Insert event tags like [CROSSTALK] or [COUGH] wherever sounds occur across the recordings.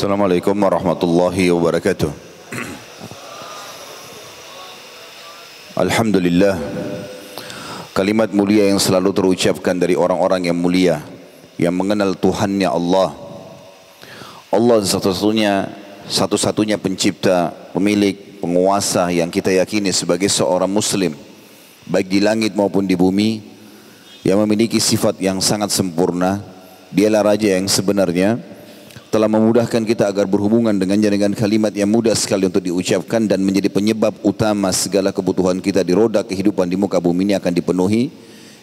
Assalamualaikum warahmatullahi wabarakatuh. Alhamdulillah Kalimat mulia yang selalu terucapkan dari orang-orang yang mulia Yang mengenal Tuhannya Allah. Allah satu-satunya Satu-satunya pencipta, pemilik, penguasa yang kita yakini sebagai seorang muslim Baik di langit maupun di bumi Yang memiliki sifat yang sangat sempurna. Dialah Raja yang sebenarnya telah memudahkan kita agar berhubungan dengannya dengan kalimat yang mudah sekali untuk diucapkan dan menjadi penyebab utama segala kebutuhan kita di roda kehidupan di muka bumi ini akan dipenuhi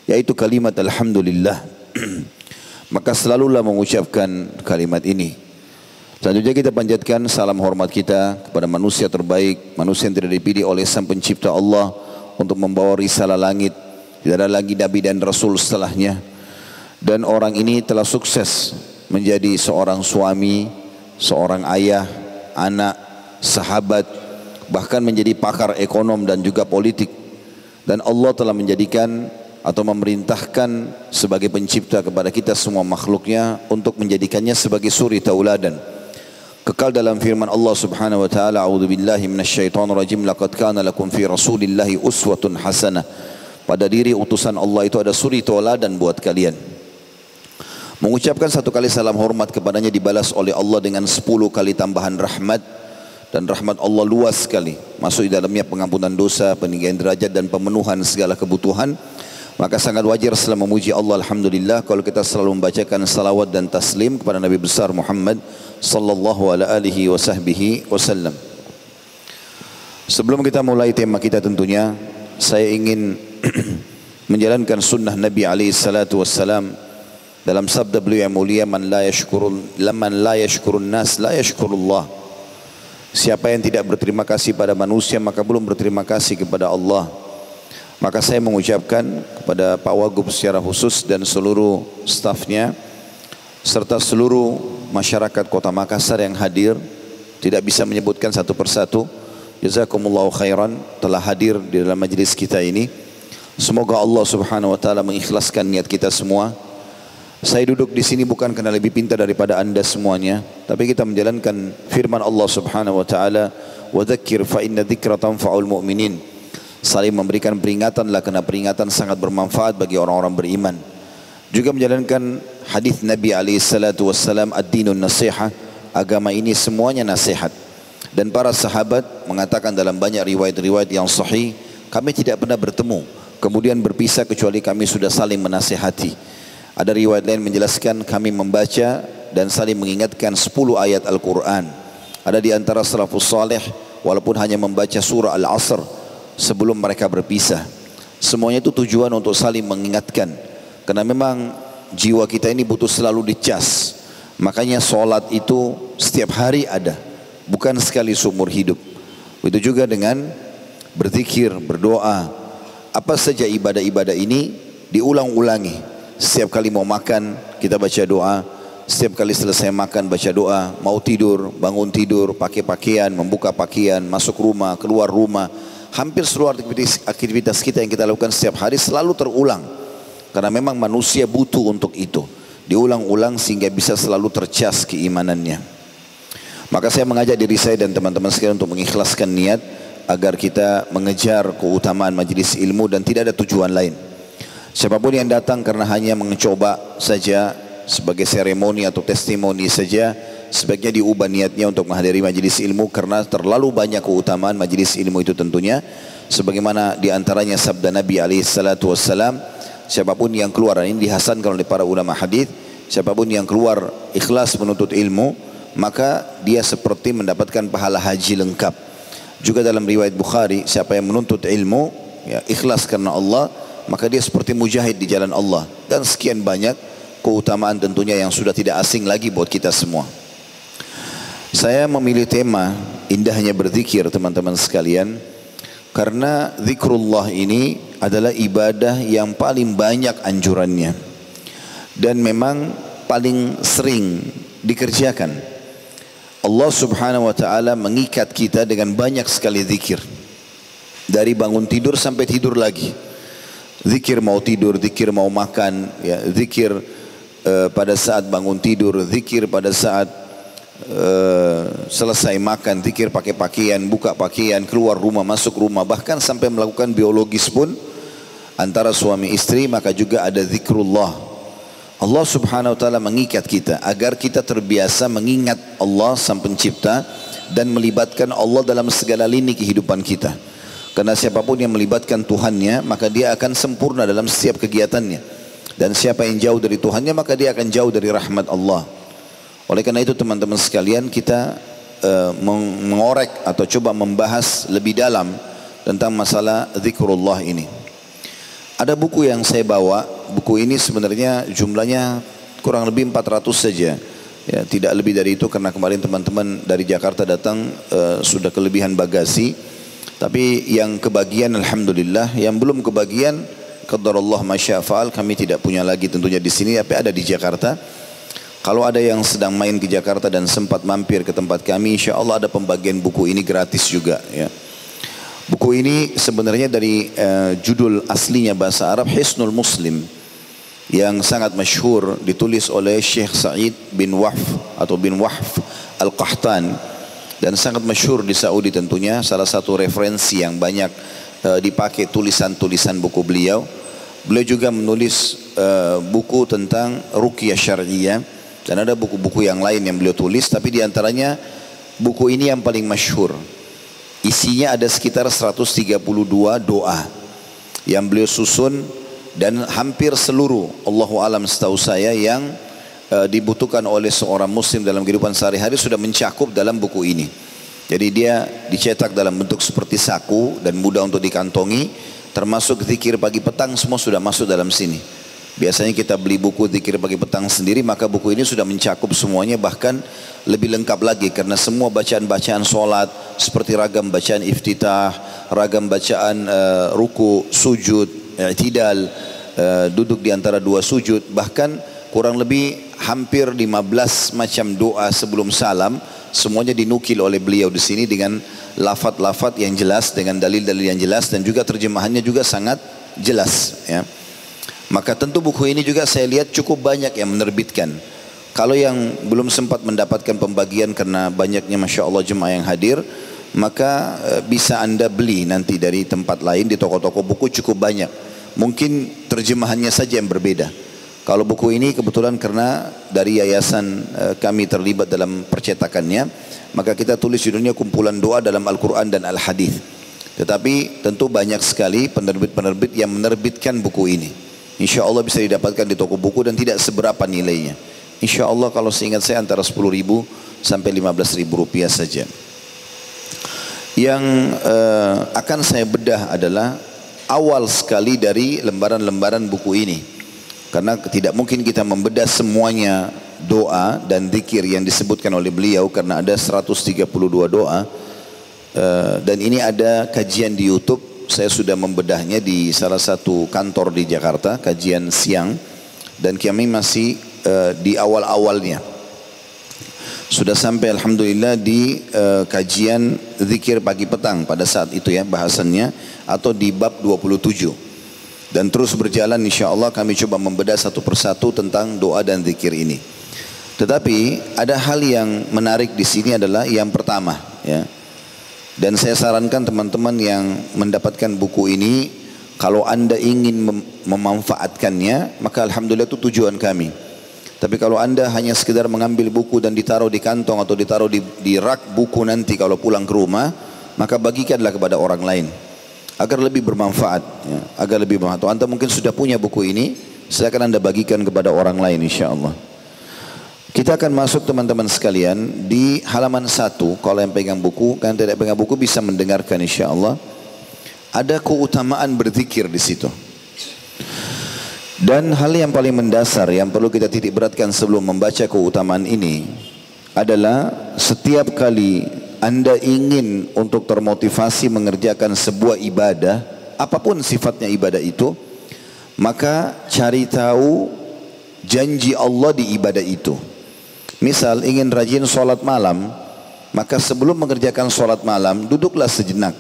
yaitu kalimat Alhamdulillah. [CLEARS THROAT] Maka selalulah mengucapkan kalimat ini. Selanjutnya kita panjatkan salam hormat kita kepada manusia terbaik manusia yang tidak dipilih oleh sang pencipta Allah untuk membawa risalah langit. Tidak ada lagi Nabi dan Rasul setelahnya. Dan orang ini telah sukses menjadi seorang suami, seorang ayah, anak, sahabat, bahkan menjadi pakar ekonom dan juga politik. Dan Allah telah menjadikan atau memerintahkan sebagai pencipta kepada kita semua makhluknya untuk menjadikannya sebagai suri tauladan. Kekal dalam firman Allah Subhanahu wa taala, "A'udzu billahi minasyaitonir rajim. Laqad kana lakum fi Rasulillahi uswatun hasanah." Pada diri utusan Allah itu ada suri tauladan buat kalian. Mengucapkan satu kali salam hormat kepadanya dibalas oleh Allah dengan sepuluh kali tambahan rahmat dan rahmat Allah luas sekali. Masuk di dalamnya pengampunan dosa, peninggian derajat dan pemenuhan segala kebutuhan. Maka sangat wajar setelah memuji Allah Alhamdulillah kalau kita selalu membacakan salawat dan taslim kepada Nabi besar Muhammad sallallahu alaihi wasallam. Sebelum kita mulai tema kita tentunya saya ingin [CLEARS THROAT] menjalankan sunnah Nabi alaihi salatu dalam sabda beliau yang mulia man la yashkurun laman la yashkurun nas la yashkurullah. Siapa yang tidak berterima kasih pada manusia maka belum berterima kasih kepada Allah. Maka saya mengucapkan kepada Pak Wagub secara khusus dan seluruh stafnya serta seluruh masyarakat kota Makassar yang hadir tidak bisa menyebutkan satu persatu. Jazakumullahu khairan telah hadir di dalam majlis kita ini. Semoga Allah subhanahu wa ta'ala mengikhlaskan niat kita semua saya duduk di sini bukan karena lebih pintar daripada anda semuanya, tapi kita menjalankan firman Allah Subhanahu wa taala, "Wa dzakir fa inna dzikra tanfa'ul mu'minin." Saling memberikan peringatanlah karena peringatan sangat bermanfaat bagi orang-orang beriman. Juga menjalankan hadis Nabi alaihi salatu "Ad-dinun nasiha." Agama ini semuanya nasihat. Dan para sahabat mengatakan dalam banyak riwayat-riwayat yang sahih, kami tidak pernah bertemu, kemudian berpisah kecuali kami sudah saling menasihati. Ada riwayat lain menjelaskan kami membaca dan saling mengingatkan 10 ayat Al-Quran. Ada di antara salafus salih walaupun hanya membaca surah Al-Asr sebelum mereka berpisah. Semuanya itu tujuan untuk saling mengingatkan. Karena memang jiwa kita ini butuh selalu dicas. Makanya solat itu setiap hari ada. Bukan sekali seumur hidup. Itu juga dengan berzikir, berdoa. Apa saja ibadah-ibadah ini diulang-ulangi setiap kali mau makan kita baca doa. Setiap kali selesai makan baca doa. Mau tidur, bangun tidur, pakai pakaian, membuka pakaian, masuk rumah, keluar rumah. Hampir seluruh aktivitas, aktivitas kita yang kita lakukan setiap hari selalu terulang. Karena memang manusia butuh untuk itu. Diulang-ulang sehingga bisa selalu tercas keimanannya. Maka saya mengajak diri saya dan teman-teman sekalian untuk mengikhlaskan niat agar kita mengejar keutamaan majlis ilmu dan tidak ada tujuan lain. Siapa pun yang datang karena hanya mencoba saja sebagai seremoni atau testimoni saja sebaiknya diubah niatnya untuk menghadiri majlis ilmu karena terlalu banyak keutamaan majlis ilmu itu tentunya. Sebagaimana di antaranya sabda Nabi alaihi salatu wassalam siapa pun yang keluar ini dihasankan oleh para ulama hadis siapa pun yang keluar ikhlas menuntut ilmu maka dia seperti mendapatkan pahala haji lengkap. Juga dalam riwayat Bukhari siapa yang menuntut ilmu ya ikhlas karena Allah maka dia seperti mujahid di jalan Allah dan sekian banyak keutamaan tentunya yang sudah tidak asing lagi buat kita semua. Saya memilih tema indahnya berzikir teman-teman sekalian karena zikrullah ini adalah ibadah yang paling banyak anjurannya dan memang paling sering dikerjakan. Allah Subhanahu wa taala mengikat kita dengan banyak sekali zikir. Dari bangun tidur sampai tidur lagi. Zikir mau tidur, zikir mau makan, ya, zikir uh, pada saat bangun tidur, zikir pada saat uh, selesai makan, zikir pakai pakaian, buka pakaian, keluar rumah, masuk rumah, bahkan sampai melakukan biologis pun antara suami istri maka juga ada zikrullah. Allah subhanahu wa ta'ala mengikat kita agar kita terbiasa mengingat Allah sang pencipta dan melibatkan Allah dalam segala lini kehidupan kita. Karena siapa pun yang melibatkan Tuhannya maka dia akan sempurna dalam setiap kegiatannya. Dan siapa yang jauh dari Tuhannya maka dia akan jauh dari rahmat Allah. Oleh karena itu teman-teman sekalian kita uh, mengorek atau coba membahas lebih dalam tentang masalah zikrullah ini. Ada buku yang saya bawa, buku ini sebenarnya jumlahnya kurang lebih 400 saja. Ya, tidak lebih dari itu karena kemarin teman-teman dari Jakarta datang uh, sudah kelebihan bagasi. Tapi yang kebagian alhamdulillah, yang belum kebagian qadarullah masyafa'al kami tidak punya lagi tentunya di sini tapi ada di Jakarta. Kalau ada yang sedang main ke Jakarta dan sempat mampir ke tempat kami, insya Allah ada pembagian buku ini gratis juga. Ya. Buku ini sebenarnya dari uh, judul aslinya bahasa Arab Hisnul Muslim yang sangat masyhur ditulis oleh Syekh Said bin Wahf atau bin Wahf Al-Qahtan dan sangat masyhur di Saudi tentunya salah satu referensi yang banyak uh, dipakai tulisan-tulisan buku beliau. Beliau juga menulis uh, buku tentang ruqyah syar'iyyah dan ada buku-buku yang lain yang beliau tulis tapi di antaranya buku ini yang paling masyhur. Isinya ada sekitar 132 doa yang beliau susun dan hampir seluruh Allahu alam setahu saya yang dibutuhkan oleh seorang muslim dalam kehidupan sehari-hari sudah mencakup dalam buku ini. Jadi dia dicetak dalam bentuk seperti saku dan mudah untuk dikantongi termasuk zikir pagi petang semua sudah masuk dalam sini. Biasanya kita beli buku zikir pagi petang sendiri maka buku ini sudah mencakup semuanya bahkan lebih lengkap lagi karena semua bacaan-bacaan solat seperti ragam bacaan iftitah, ragam bacaan uh, ruku, sujud, i'tidal, uh, duduk di antara dua sujud bahkan kurang lebih hampir 15 macam doa sebelum salam semuanya dinukil oleh beliau di sini dengan lafat-lafat yang jelas dengan dalil-dalil yang jelas dan juga terjemahannya juga sangat jelas ya. Maka tentu buku ini juga saya lihat cukup banyak yang menerbitkan. Kalau yang belum sempat mendapatkan pembagian karena banyaknya Masya Allah jemaah yang hadir, maka eh, bisa anda beli nanti dari tempat lain di toko-toko buku cukup banyak. Mungkin terjemahannya saja yang berbeda. Kalau buku ini kebetulan karena dari yayasan eh, kami terlibat dalam percetakannya, maka kita tulis judulnya kumpulan doa dalam Al-Quran dan Al-Hadis. Tetapi tentu banyak sekali penerbit-penerbit yang menerbitkan buku ini. Insya Allah bisa didapatkan di toko buku dan tidak seberapa nilainya. Insya Allah kalau seingat saya antara 10 ribu sampai 15 ribu rupiah saja. Yang uh, akan saya bedah adalah awal sekali dari lembaran-lembaran buku ini. Karena tidak mungkin kita membedah semuanya doa dan zikir yang disebutkan oleh beliau karena ada 132 doa. Uh, dan ini ada kajian di YouTube saya sudah membedahnya di salah satu kantor di Jakarta, kajian siang, dan kami masih uh, di awal-awalnya. Sudah sampai Alhamdulillah di uh, kajian zikir pagi petang pada saat itu ya bahasannya atau di bab 27. Dan terus berjalan insya Allah kami coba membedah satu persatu tentang doa dan zikir ini. Tetapi ada hal yang menarik di sini adalah yang pertama ya dan saya sarankan teman-teman yang mendapatkan buku ini, kalau anda ingin mem memanfaatkannya, maka Alhamdulillah itu tujuan kami. Tapi kalau anda hanya sekedar mengambil buku dan ditaruh di kantong atau ditaruh di, di rak buku nanti kalau pulang ke rumah, maka bagikanlah kepada orang lain. Agar lebih bermanfaat. Ya, agar lebih bermanfaat. Anda mungkin sudah punya buku ini, saya akan anda bagikan kepada orang lain insya Allah. Kita akan masuk teman-teman sekalian di halaman satu. Kalau yang pegang buku, kan tidak pegang buku bisa mendengarkan insya Allah. Ada keutamaan berzikir di situ. Dan hal yang paling mendasar yang perlu kita titik beratkan sebelum membaca keutamaan ini adalah setiap kali anda ingin untuk termotivasi mengerjakan sebuah ibadah, apa pun sifatnya ibadah itu, maka cari tahu janji Allah di ibadah itu. Misal ingin rajin sholat malam, maka sebelum mengerjakan sholat malam, duduklah sejenak.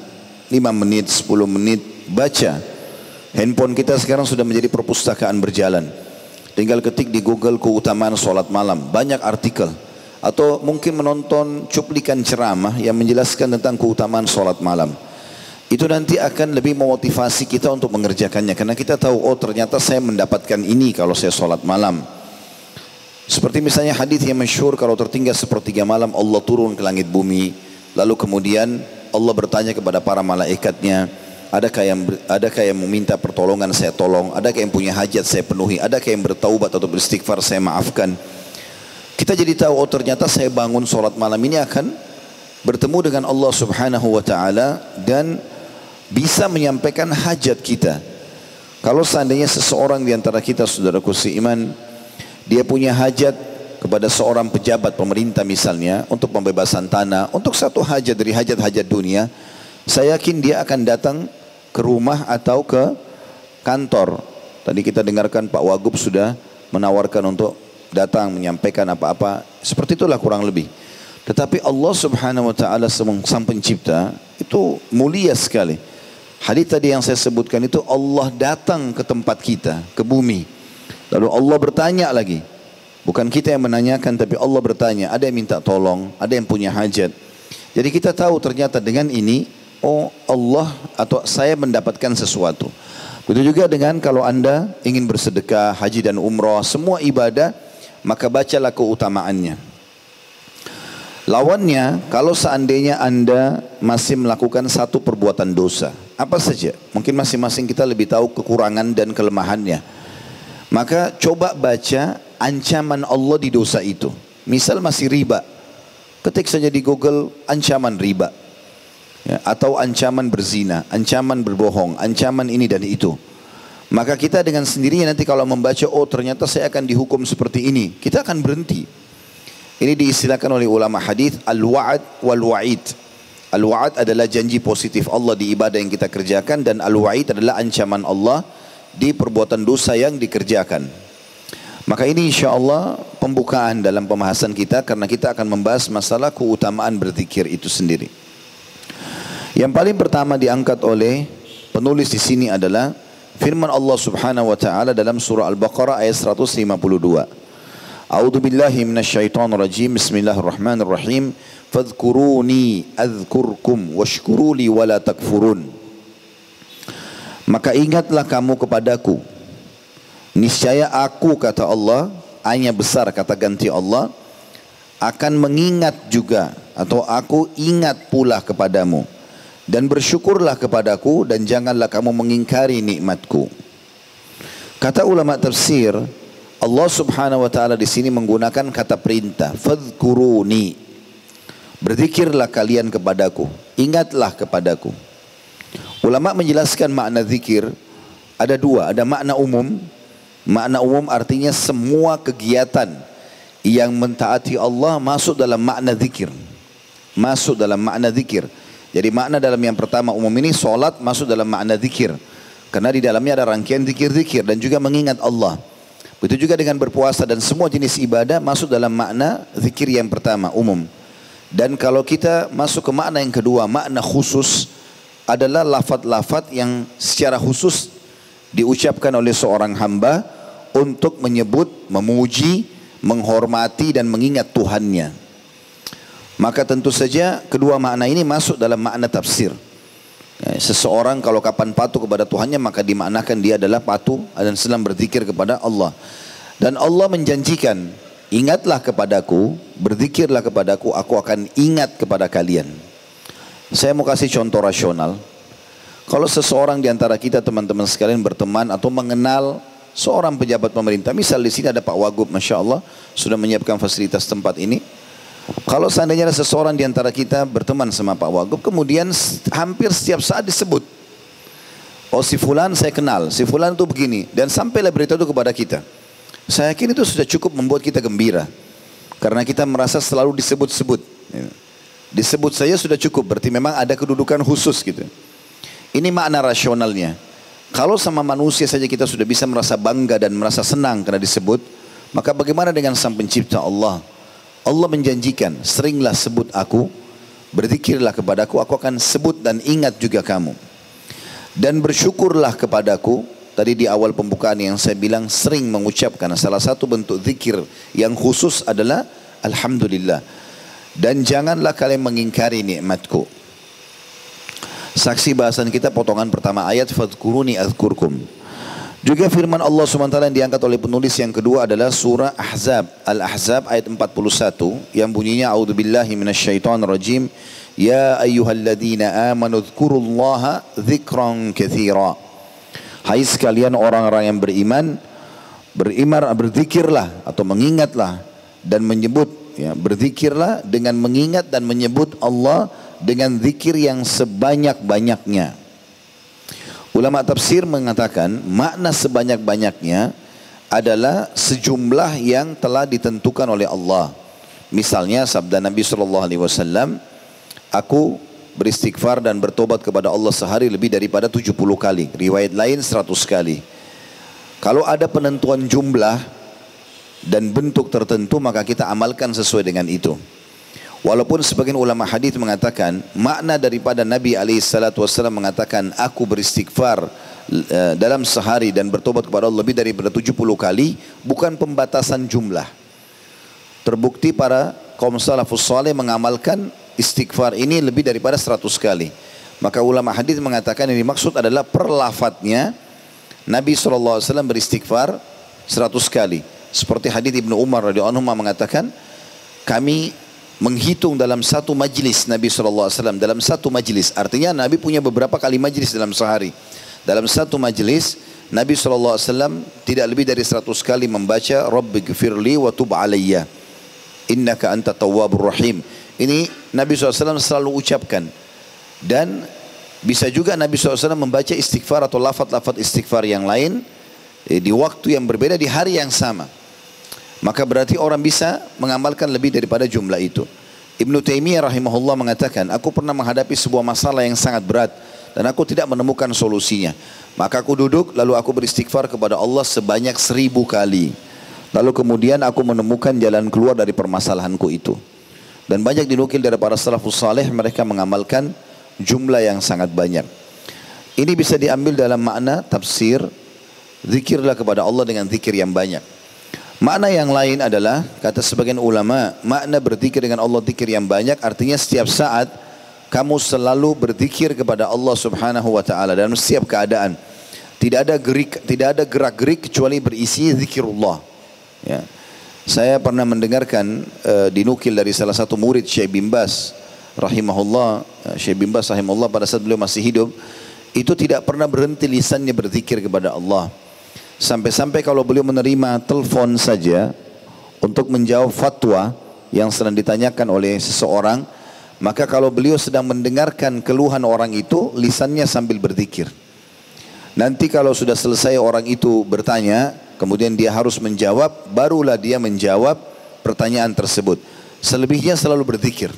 5 menit, 10 menit, baca. Handphone kita sekarang sudah menjadi perpustakaan berjalan. Tinggal ketik di Google keutamaan sholat malam. Banyak artikel. Atau mungkin menonton cuplikan ceramah yang menjelaskan tentang keutamaan sholat malam. Itu nanti akan lebih memotivasi kita untuk mengerjakannya. Karena kita tahu oh ternyata saya mendapatkan ini kalau saya sholat malam. Seperti misalnya hadis yang masyhur kalau tertinggal sepertiga malam Allah turun ke langit bumi. Lalu kemudian Allah bertanya kepada para malaikatnya adakah yang adakah yang meminta pertolongan saya tolong? Adakah yang punya hajat saya penuhi? Adakah yang bertaubat atau beristighfar saya maafkan kita jadi tahu oh ternyata saya bangun solat malam ini akan bertemu dengan Allah Subhanahu wa taala dan bisa menyampaikan hajat kita. Kalau seandainya seseorang di antara kita saudaraku seiman dia punya hajat kepada seorang pejabat pemerintah misalnya untuk pembebasan tanah, untuk satu hajat dari hajat-hajat dunia, saya yakin dia akan datang ke rumah atau ke kantor. Tadi kita dengarkan Pak Wagub sudah menawarkan untuk datang menyampaikan apa-apa. Seperti itulah kurang lebih. Tetapi Allah subhanahu wa ta'ala sang pencipta itu mulia sekali. Hadis tadi yang saya sebutkan itu Allah datang ke tempat kita, ke bumi. Lalu Allah bertanya lagi. Bukan kita yang menanyakan tapi Allah bertanya. Ada yang minta tolong, ada yang punya hajat. Jadi kita tahu ternyata dengan ini, oh Allah atau saya mendapatkan sesuatu. Begitu juga dengan kalau anda ingin bersedekah, haji dan umrah, semua ibadah maka bacalah keutamaannya. Lawannya, kalau seandainya Anda masih melakukan satu perbuatan dosa, apa saja, mungkin masing-masing kita lebih tahu kekurangan dan kelemahannya. Maka coba baca ancaman Allah di dosa itu. Misal masih riba, ketik saja di Google ancaman riba. Ya, atau ancaman berzina, ancaman berbohong, ancaman ini dan itu. Maka kita dengan sendirinya nanti kalau membaca, oh ternyata saya akan dihukum seperti ini. Kita akan berhenti. Ini diistilahkan oleh ulama hadis al-wa'ad wal-wa'id. Al-wa'ad adalah janji positif Allah di ibadah yang kita kerjakan dan al-wa'id adalah ancaman Allah di perbuatan dosa yang dikerjakan. Maka ini insya Allah pembukaan dalam pembahasan kita karena kita akan membahas masalah keutamaan berzikir itu sendiri. Yang paling pertama diangkat oleh penulis di sini adalah Firman Allah Subhanahu wa taala dalam surah Al-Baqarah ayat 152. A'udzu billahi minasyaitonir rajim. Bismillahirrahmanirrahim. Fadhkuruni adzkurkum washkuru li wala takfurun. Maka ingatlah kamu kepadaku. Niscaya aku kata Allah, hanya besar kata ganti Allah, akan mengingat juga atau aku ingat pula kepadamu dan bersyukurlah kepadaku dan janganlah kamu mengingkari nikmatku. Kata ulama tafsir, Allah Subhanahu wa taala di sini menggunakan kata perintah, fadhkuruni. Berzikirlah kalian kepadaku, ingatlah kepadaku. Ulama menjelaskan makna zikir ada dua, ada makna umum. Makna umum artinya semua kegiatan yang mentaati Allah masuk dalam makna zikir. Masuk dalam makna zikir. Jadi makna dalam yang pertama umum ini solat masuk dalam makna zikir. Karena di dalamnya ada rangkaian zikir-zikir dan juga mengingat Allah. Begitu juga dengan berpuasa dan semua jenis ibadah masuk dalam makna zikir yang pertama umum. Dan kalau kita masuk ke makna yang kedua, makna khusus adalah lafat-lafat yang secara khusus diucapkan oleh seorang hamba untuk menyebut, memuji, menghormati dan mengingat Tuhannya. Maka tentu saja kedua makna ini masuk dalam makna tafsir. Ya, seseorang kalau kapan patuh kepada Tuhannya maka dimaknakan dia adalah patuh dan sedang berzikir kepada Allah. Dan Allah menjanjikan, ingatlah kepadaku, berzikirlah kepadaku, aku akan ingat kepada kalian. Saya mau kasih contoh rasional. Kalau seseorang di antara kita teman-teman sekalian berteman atau mengenal seorang pejabat pemerintah, misal di sini ada Pak Wagub, masya Allah sudah menyiapkan fasilitas tempat ini. Kalau seandainya ada seseorang di antara kita berteman sama Pak Wagub, kemudian hampir setiap saat disebut. Oh si Fulan saya kenal, si Fulan itu begini. Dan sampailah berita itu kepada kita. Saya yakin itu sudah cukup membuat kita gembira. Karena kita merasa selalu disebut-sebut. Disebut saja sudah cukup, berarti memang ada kedudukan khusus gitu. Ini makna rasionalnya. Kalau sama manusia saja kita sudah bisa merasa bangga dan merasa senang karena disebut, maka bagaimana dengan sang pencipta Allah? Allah menjanjikan, seringlah sebut aku, berzikirlah kepadaku, aku akan sebut dan ingat juga kamu. Dan bersyukurlah kepadaku, tadi di awal pembukaan yang saya bilang sering mengucapkan salah satu bentuk zikir yang khusus adalah Alhamdulillah. Dan janganlah kalian mengingkari nikmatku. Saksi bahasan kita potongan pertama ayat fadkuruni azkurkum. Juga firman Allah SWT yang diangkat oleh penulis yang kedua adalah surah Ahzab. Al-Ahzab ayat 41 yang bunyinya A'udzubillahi minasyaitonirrajim. Ya ayyuhalladzina amanu dzkurullaha dzikran katsira. Hai sekalian orang-orang yang beriman, berimar berzikirlah atau mengingatlah dan menyebut ya, berzikirlah dengan mengingat dan menyebut Allah dengan zikir yang sebanyak-banyaknya. Ulama tafsir mengatakan makna sebanyak-banyaknya adalah sejumlah yang telah ditentukan oleh Allah. Misalnya sabda Nabi sallallahu alaihi wasallam, aku beristighfar dan bertobat kepada Allah sehari lebih daripada 70 kali. Riwayat lain 100 kali. Kalau ada penentuan jumlah dan bentuk tertentu maka kita amalkan sesuai dengan itu. Walaupun sebagian ulama hadis mengatakan makna daripada Nabi SAW mengatakan aku beristighfar uh, dalam sehari dan bertobat kepada Allah lebih daripada 70 kali bukan pembatasan jumlah. Terbukti para kaum salafus saleh mengamalkan istighfar ini lebih daripada 100 kali. Maka ulama hadis mengatakan ini maksud adalah perlafatnya Nabi SAW beristighfar 100 kali. Seperti hadis Ibnu Umar radhiyallahu anhu mengatakan kami menghitung dalam satu majlis Nabi SAW dalam satu majlis. Artinya Nabi punya beberapa kali majlis dalam sehari. Dalam satu majlis Nabi SAW tidak lebih dari 100 kali membaca Rabbi gfirli wa tub alayya innaka anta tawwabur rahim. Ini Nabi SAW selalu ucapkan. Dan bisa juga Nabi SAW membaca istighfar atau lafad-lafad istighfar yang lain eh, di waktu yang berbeda di hari yang sama maka berarti orang bisa mengamalkan lebih daripada jumlah itu. Ibnu Taimiyah rahimahullah mengatakan, aku pernah menghadapi sebuah masalah yang sangat berat dan aku tidak menemukan solusinya. Maka aku duduk lalu aku beristighfar kepada Allah sebanyak seribu kali. Lalu kemudian aku menemukan jalan keluar dari permasalahanku itu. Dan banyak dinukil dari para salafus saleh mereka mengamalkan jumlah yang sangat banyak. Ini bisa diambil dalam makna tafsir zikirlah kepada Allah dengan zikir yang banyak. Makna yang lain adalah kata sebagian ulama, makna berzikir dengan Allah zikir yang banyak artinya setiap saat kamu selalu berzikir kepada Allah Subhanahu wa taala dalam setiap keadaan. Tidak ada gerik, tidak ada gerak-gerik kecuali berisi zikirullah. Ya. Saya pernah mendengarkan uh, dinukil dari salah satu murid Syekh bin Bas rahimahullah, uh, Syekh bin Bas rahimahullah pada saat beliau masih hidup, itu tidak pernah berhenti lisannya berzikir kepada Allah. Sampai-sampai kalau beliau menerima telepon saja untuk menjawab fatwa yang sedang ditanyakan oleh seseorang, maka kalau beliau sedang mendengarkan keluhan orang itu, lisannya sambil berzikir. Nanti kalau sudah selesai orang itu bertanya, kemudian dia harus menjawab, barulah dia menjawab pertanyaan tersebut. Selebihnya selalu berzikir.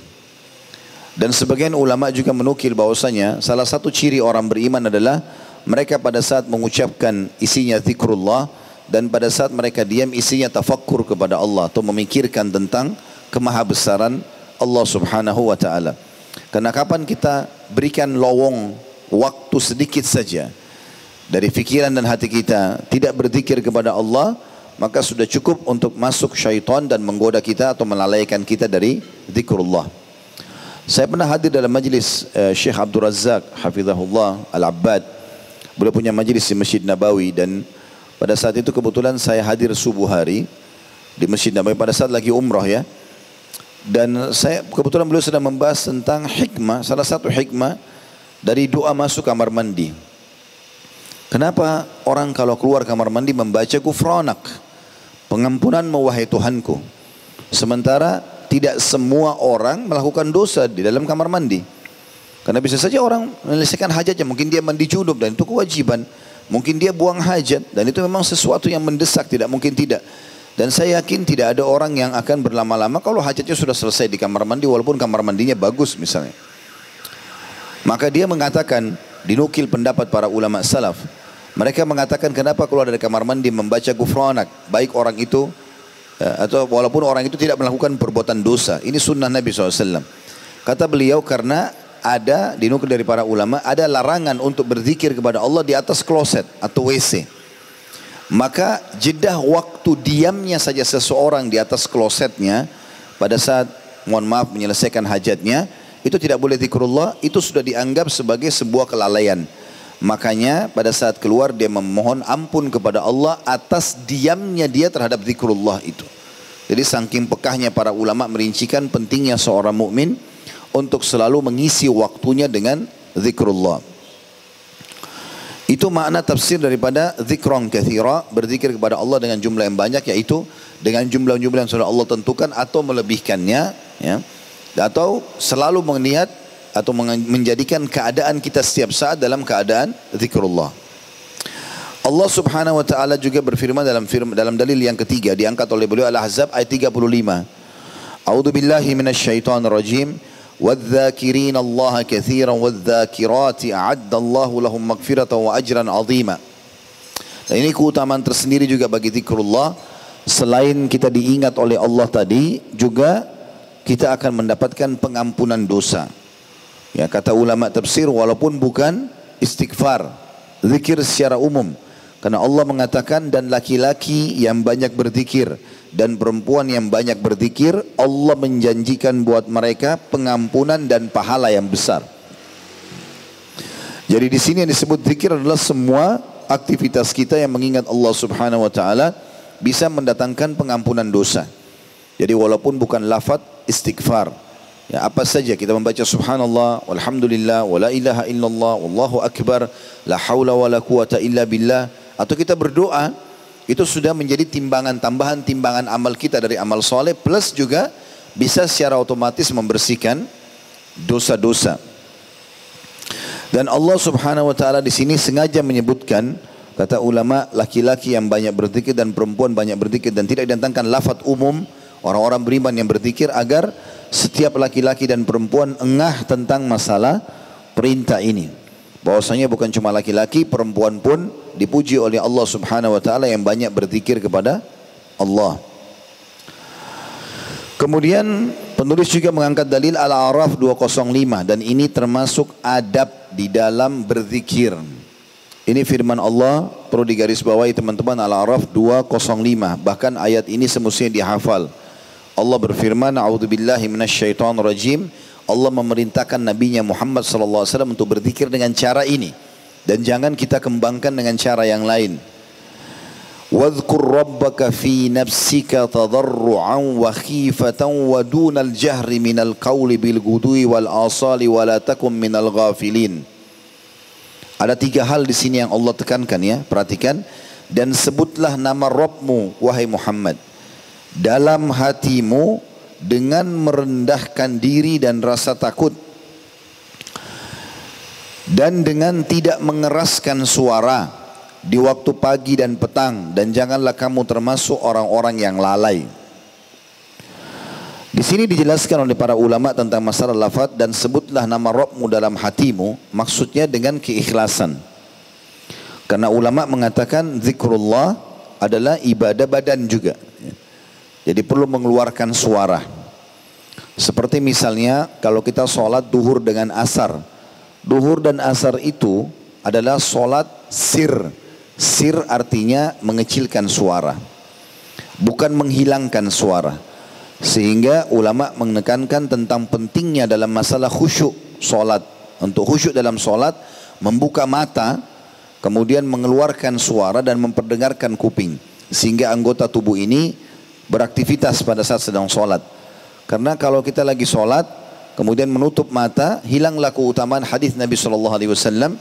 Dan sebagian ulama juga menukil bahwasanya salah satu ciri orang beriman adalah mereka pada saat mengucapkan isinya zikrullah dan pada saat mereka diam isinya tafakkur kepada Allah atau memikirkan tentang kemahabesaran Allah Subhanahu wa taala. Karena kapan kita berikan lowong waktu sedikit saja dari fikiran dan hati kita tidak berzikir kepada Allah, maka sudah cukup untuk masuk syaitan dan menggoda kita atau melalaikan kita dari zikrullah. Saya pernah hadir dalam majlis uh, Syekh Abdul Razak hafizahullah Al-Abbad Beliau punya majlis di Masjid Nabawi dan pada saat itu kebetulan saya hadir subuh hari di Masjid Nabawi pada saat lagi umrah ya. Dan saya kebetulan beliau sedang membahas tentang hikmah, salah satu hikmah dari doa masuk kamar mandi. Kenapa orang kalau keluar kamar mandi membaca kufranak, pengampunan mewahai Tuhanku. Sementara tidak semua orang melakukan dosa di dalam kamar mandi. Karena bisa saja orang menyelesaikan hajatnya, mungkin dia mandi junub dan itu kewajiban. Mungkin dia buang hajat dan itu memang sesuatu yang mendesak, tidak mungkin tidak. Dan saya yakin tidak ada orang yang akan berlama-lama kalau hajatnya sudah selesai di kamar mandi walaupun kamar mandinya bagus misalnya. Maka dia mengatakan, dinukil pendapat para ulama salaf. Mereka mengatakan kenapa keluar dari kamar mandi membaca gufranak. Baik orang itu eh, atau walaupun orang itu tidak melakukan perbuatan dosa. Ini sunnah Nabi SAW. Kata beliau karena ada dinukil dari para ulama ada larangan untuk berzikir kepada Allah di atas kloset atau WC. Maka jeda waktu diamnya saja seseorang di atas klosetnya pada saat mohon maaf menyelesaikan hajatnya itu tidak boleh zikrullah itu sudah dianggap sebagai sebuah kelalaian makanya pada saat keluar dia memohon ampun kepada Allah atas diamnya dia terhadap zikrullah itu jadi saking pekahnya para ulama merincikan pentingnya seorang mukmin untuk selalu mengisi waktunya dengan zikrullah itu makna tafsir daripada zikron kathira, berzikir kepada Allah dengan jumlah yang banyak yaitu dengan jumlah-jumlah yang sudah Allah tentukan atau melebihkannya ya. Atau selalu meniat atau menjadikan keadaan kita setiap saat dalam keadaan zikrullah. Allah Subhanahu wa taala juga berfirman dalam firman dalam dalil yang ketiga diangkat oleh beliau Al-Ahzab ayat 35. A'udzu billahi minasyaitonir rajim. والذاكرين الله كثيرا والذاكرات أعد الله لهم مغفرة وأجرا عظيما Dan ini keutamaan tersendiri juga bagi zikrullah. Selain kita diingat oleh Allah tadi, juga kita akan mendapatkan pengampunan dosa. Ya, kata ulama tafsir walaupun bukan istighfar, zikir secara umum. karena Allah mengatakan dan laki-laki yang banyak berzikir dan perempuan yang banyak berzikir, Allah menjanjikan buat mereka pengampunan dan pahala yang besar. Jadi di sini yang disebut zikir adalah semua aktivitas kita yang mengingat Allah Subhanahu wa taala bisa mendatangkan pengampunan dosa. Jadi walaupun bukan lafaz istighfar, ya apa saja kita membaca subhanallah walhamdulillah wala ilaha illallah wallahu akbar la haula wala quwata illa billah atau kita berdoa itu sudah menjadi timbangan tambahan timbangan amal kita dari amal soleh plus juga bisa secara otomatis membersihkan dosa-dosa. Dan Allah Subhanahu wa taala di sini sengaja menyebutkan kata ulama laki-laki yang banyak berzikir dan perempuan banyak berzikir dan tidak didatangkan lafaz umum orang-orang beriman yang berzikir agar setiap laki-laki dan perempuan engah tentang masalah perintah ini. Bahwasanya bukan cuma laki-laki, perempuan pun dipuji oleh Allah Subhanahu wa taala yang banyak berzikir kepada Allah. Kemudian penulis juga mengangkat dalil Al-A'raf 205 dan ini termasuk adab di dalam berzikir. Ini firman Allah perlu digarisbawahi teman-teman Al-A'raf 205. Bahkan ayat ini semestinya dihafal. Allah berfirman, "A'udzubillahi minasyaitonirrajim." rajim Allah memerintahkan Nabi-Nya Muhammad SAW untuk berzikir dengan cara ini. Dan jangan kita kembangkan dengan cara yang lain. واذكر ربك في نفسك تضرعا وخيفة ودون الجهر من القول بالغدو والآصال ولا تكن من الغافلين Ada tiga hal di sini yang Allah tekankan ya, perhatikan. Dan sebutlah nama Rabbmu, wahai Muhammad. Dalam hatimu dengan merendahkan diri dan rasa takut dan dengan tidak mengeraskan suara di waktu pagi dan petang dan janganlah kamu termasuk orang-orang yang lalai. Di sini dijelaskan oleh para ulama tentang masalah lafaz dan sebutlah nama Rabbmu dalam hatimu maksudnya dengan keikhlasan. Karena ulama mengatakan zikrullah adalah ibadah badan juga. Jadi perlu mengeluarkan suara. Seperti misalnya kalau kita sholat duhur dengan asar. Duhur dan asar itu adalah sholat sir. Sir artinya mengecilkan suara. Bukan menghilangkan suara. Sehingga ulama menekankan tentang pentingnya dalam masalah khusyuk sholat. Untuk khusyuk dalam sholat, membuka mata, kemudian mengeluarkan suara dan memperdengarkan kuping. Sehingga anggota tubuh ini beraktivitas pada saat sedang sholat. Karena kalau kita lagi sholat, kemudian menutup mata, hilanglah keutamaan hadis Nabi Shallallahu Alaihi Wasallam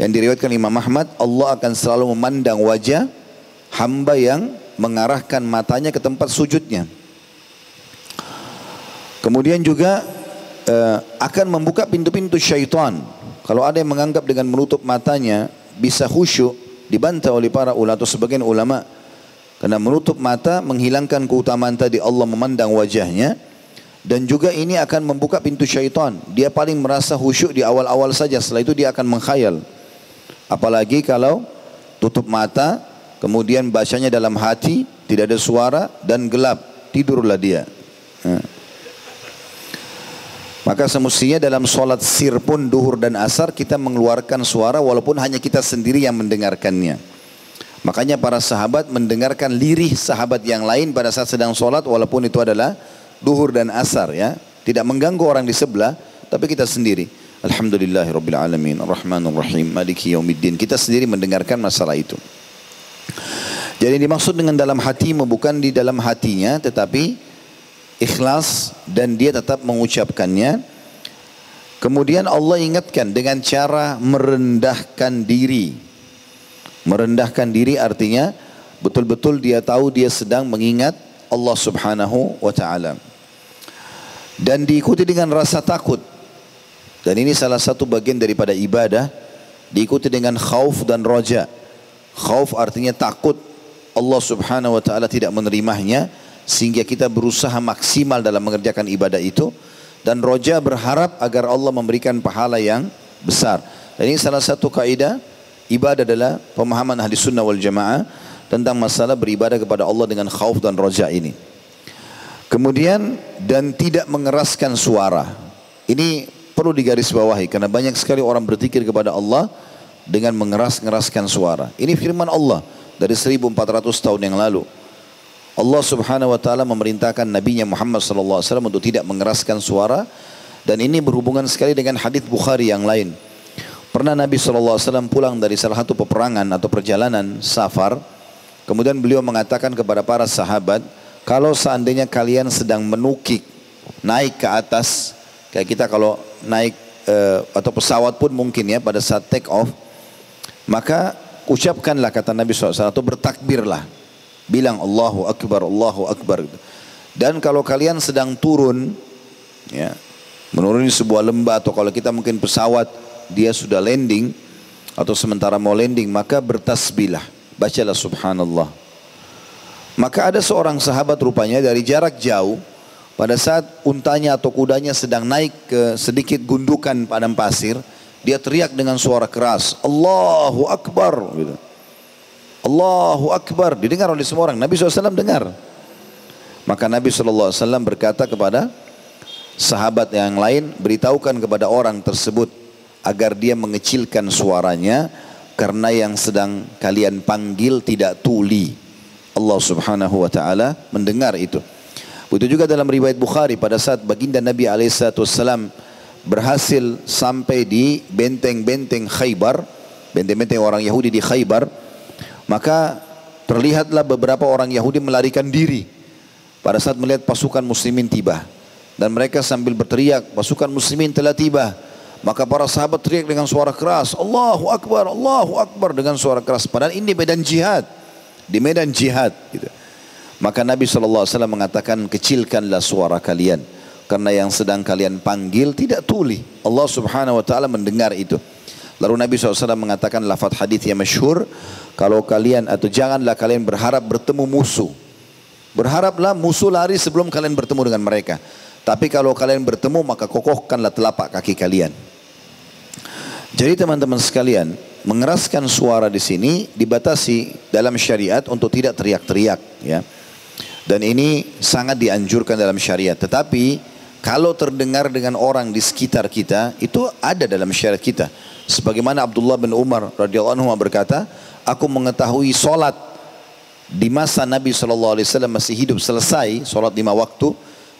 yang diriwayatkan Imam Ahmad. Allah akan selalu memandang wajah hamba yang mengarahkan matanya ke tempat sujudnya. Kemudian juga uh, akan membuka pintu-pintu syaitan. Kalau ada yang menganggap dengan menutup matanya bisa khusyuk, dibantah oleh para ulama atau sebagian ulama karena menutup mata menghilangkan keutamaan tadi Allah memandang wajahnya dan juga ini akan membuka pintu syaitan. Dia paling merasa khusyuk di awal-awal saja, setelah itu dia akan mengkhayal. Apalagi kalau tutup mata, kemudian bacanya dalam hati, tidak ada suara dan gelap, tidurlah dia. Maka semestinya dalam solat sir pun duhur dan asar kita mengeluarkan suara walaupun hanya kita sendiri yang mendengarkannya. Makanya para sahabat mendengarkan lirih sahabat yang lain pada saat sedang sholat walaupun itu adalah duhur dan asar ya. Tidak mengganggu orang di sebelah, tapi kita sendiri. Alhamdulillah Rabbil Alamin, Ar-Rahmanur Rahim, Maliki Yaumiddin. Kita sendiri mendengarkan masalah itu. Jadi dimaksud dengan dalam hatimu bukan di dalam hatinya, tetapi ikhlas dan dia tetap mengucapkannya. Kemudian Allah ingatkan dengan cara merendahkan diri. Merendahkan diri artinya betul-betul dia tahu dia sedang mengingat Allah Subhanahu wa taala. Dan diikuti dengan rasa takut. Dan ini salah satu bagian daripada ibadah diikuti dengan khauf dan roja. Khauf artinya takut Allah Subhanahu wa taala tidak menerimanya sehingga kita berusaha maksimal dalam mengerjakan ibadah itu dan roja berharap agar Allah memberikan pahala yang besar. Dan ini salah satu kaidah ibadah adalah pemahaman ahli sunnah wal jamaah tentang masalah beribadah kepada Allah dengan khauf dan roja ini. Kemudian dan tidak mengeraskan suara. Ini perlu digarisbawahi karena banyak sekali orang berzikir kepada Allah dengan mengeras-ngeraskan suara. Ini firman Allah dari 1400 tahun yang lalu. Allah Subhanahu wa taala memerintahkan nabinya Muhammad sallallahu alaihi wasallam untuk tidak mengeraskan suara dan ini berhubungan sekali dengan hadis Bukhari yang lain. Pernah Nabi wasallam pulang dari salah satu peperangan atau perjalanan safar, kemudian beliau mengatakan kepada para sahabat, kalau seandainya kalian sedang menukik naik ke atas, kayak kita kalau naik uh, atau pesawat pun mungkin ya pada saat take off, maka ucapkanlah kata Nabi SAW atau bertakbirlah bilang Allahu Akbar, Allahu Akbar. Dan kalau kalian sedang turun, ya, menuruni sebuah lembah atau kalau kita mungkin pesawat dia sudah landing atau sementara mau landing maka bertasbihlah, bacalah Subhanallah. Maka ada seorang sahabat rupanya dari jarak jauh pada saat untanya atau kudanya sedang naik ke sedikit gundukan padang pasir, dia teriak dengan suara keras, Allahu Akbar. Gitu. Allahu Akbar. Didengar oleh semua orang. Nabi SAW dengar. Maka Nabi SAW berkata kepada sahabat yang lain, beritahukan kepada orang tersebut agar dia mengecilkan suaranya karena yang sedang kalian panggil tidak tuli. Allah Subhanahu wa taala mendengar itu. Begitu juga dalam riwayat Bukhari pada saat baginda Nabi alaihissalam berhasil sampai di benteng-benteng Khaybar, benteng-benteng orang Yahudi di Khaybar, maka terlihatlah beberapa orang Yahudi melarikan diri pada saat melihat pasukan muslimin tiba. Dan mereka sambil berteriak, pasukan muslimin telah tiba. Maka para sahabat teriak dengan suara keras, Allahu Akbar, Allahu Akbar dengan suara keras. Padahal ini medan jihad. Di medan jihad. Gitu. Maka Nabi SAW mengatakan, kecilkanlah suara kalian. Karena yang sedang kalian panggil tidak tuli. Allah subhanahu wa ta'ala mendengar itu. Lalu Nabi SAW mengatakan lafaz hadis yang masyhur, kalau kalian atau janganlah kalian berharap bertemu musuh. Berharaplah musuh lari sebelum kalian bertemu dengan mereka. Tapi kalau kalian bertemu maka kokohkanlah telapak kaki kalian. Jadi teman-teman sekalian, mengeraskan suara di sini dibatasi dalam syariat untuk tidak teriak-teriak ya. Dan ini sangat dianjurkan dalam syariat. Tetapi kalau terdengar dengan orang di sekitar kita, itu ada dalam syariat kita. Sebagaimana Abdullah bin Umar radhiyallahu anhu berkata, aku mengetahui solat di masa Nabi SAW masih hidup selesai solat lima waktu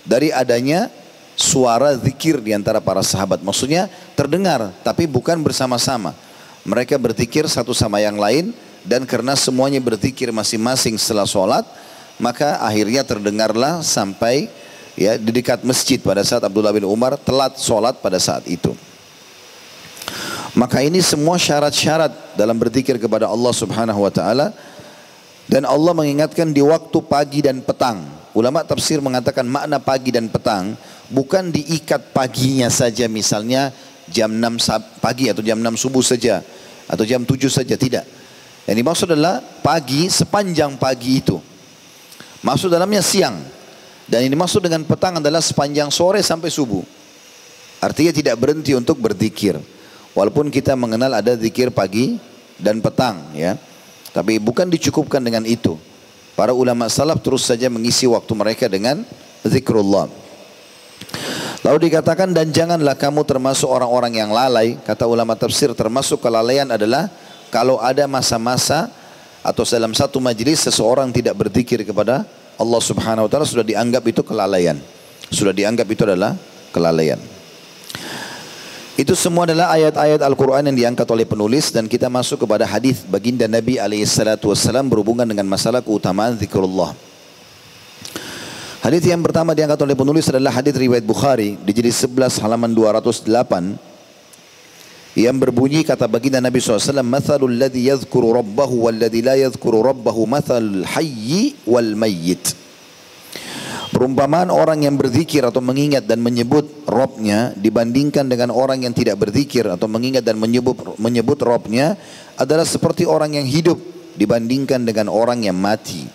dari adanya suara zikir di antara para sahabat. Maksudnya terdengar tapi bukan bersama-sama. Mereka berzikir satu sama yang lain dan karena semuanya berzikir masing-masing setelah solat maka akhirnya terdengarlah sampai ya di dekat masjid pada saat Abdullah bin Umar telat solat pada saat itu. Maka ini semua syarat-syarat dalam berzikir kepada Allah Subhanahu wa taala dan Allah mengingatkan di waktu pagi dan petang. Ulama tafsir mengatakan makna pagi dan petang bukan diikat paginya saja misalnya jam 6 pagi atau jam 6 subuh saja atau jam 7 saja tidak. Yang dimaksud adalah pagi sepanjang pagi itu. Maksud dalamnya siang. Dan ini maksud dengan petang adalah sepanjang sore sampai subuh. Artinya tidak berhenti untuk berzikir. Walaupun kita mengenal ada zikir pagi dan petang ya. Tapi bukan dicukupkan dengan itu. Para ulama salaf terus saja mengisi waktu mereka dengan zikrullah. Lalu dikatakan dan janganlah kamu termasuk orang-orang yang lalai. Kata ulama tafsir termasuk kelalaian adalah kalau ada masa-masa atau dalam satu majlis seseorang tidak berzikir kepada Allah Subhanahu wa taala sudah dianggap itu kelalaian. Sudah dianggap itu adalah kelalaian. Itu semua adalah ayat-ayat Al-Quran yang diangkat oleh penulis dan kita masuk kepada hadis baginda Nabi SAW berhubungan dengan masalah keutamaan zikrullah. Hadis yang pertama diangkat oleh penulis adalah hadis riwayat Bukhari di jilid 11 halaman 208 yang berbunyi kata baginda Nabi SAW Mathalul ladhi yadhkuru rabbahu wal ladhi la yadhkuru rabbahu mathal hayyi wal mayyit Perumpamaan orang yang berzikir atau mengingat dan menyebut Robnya dibandingkan dengan orang yang tidak berzikir atau mengingat dan menyebut menyebut Robnya adalah seperti orang yang hidup dibandingkan dengan orang yang mati.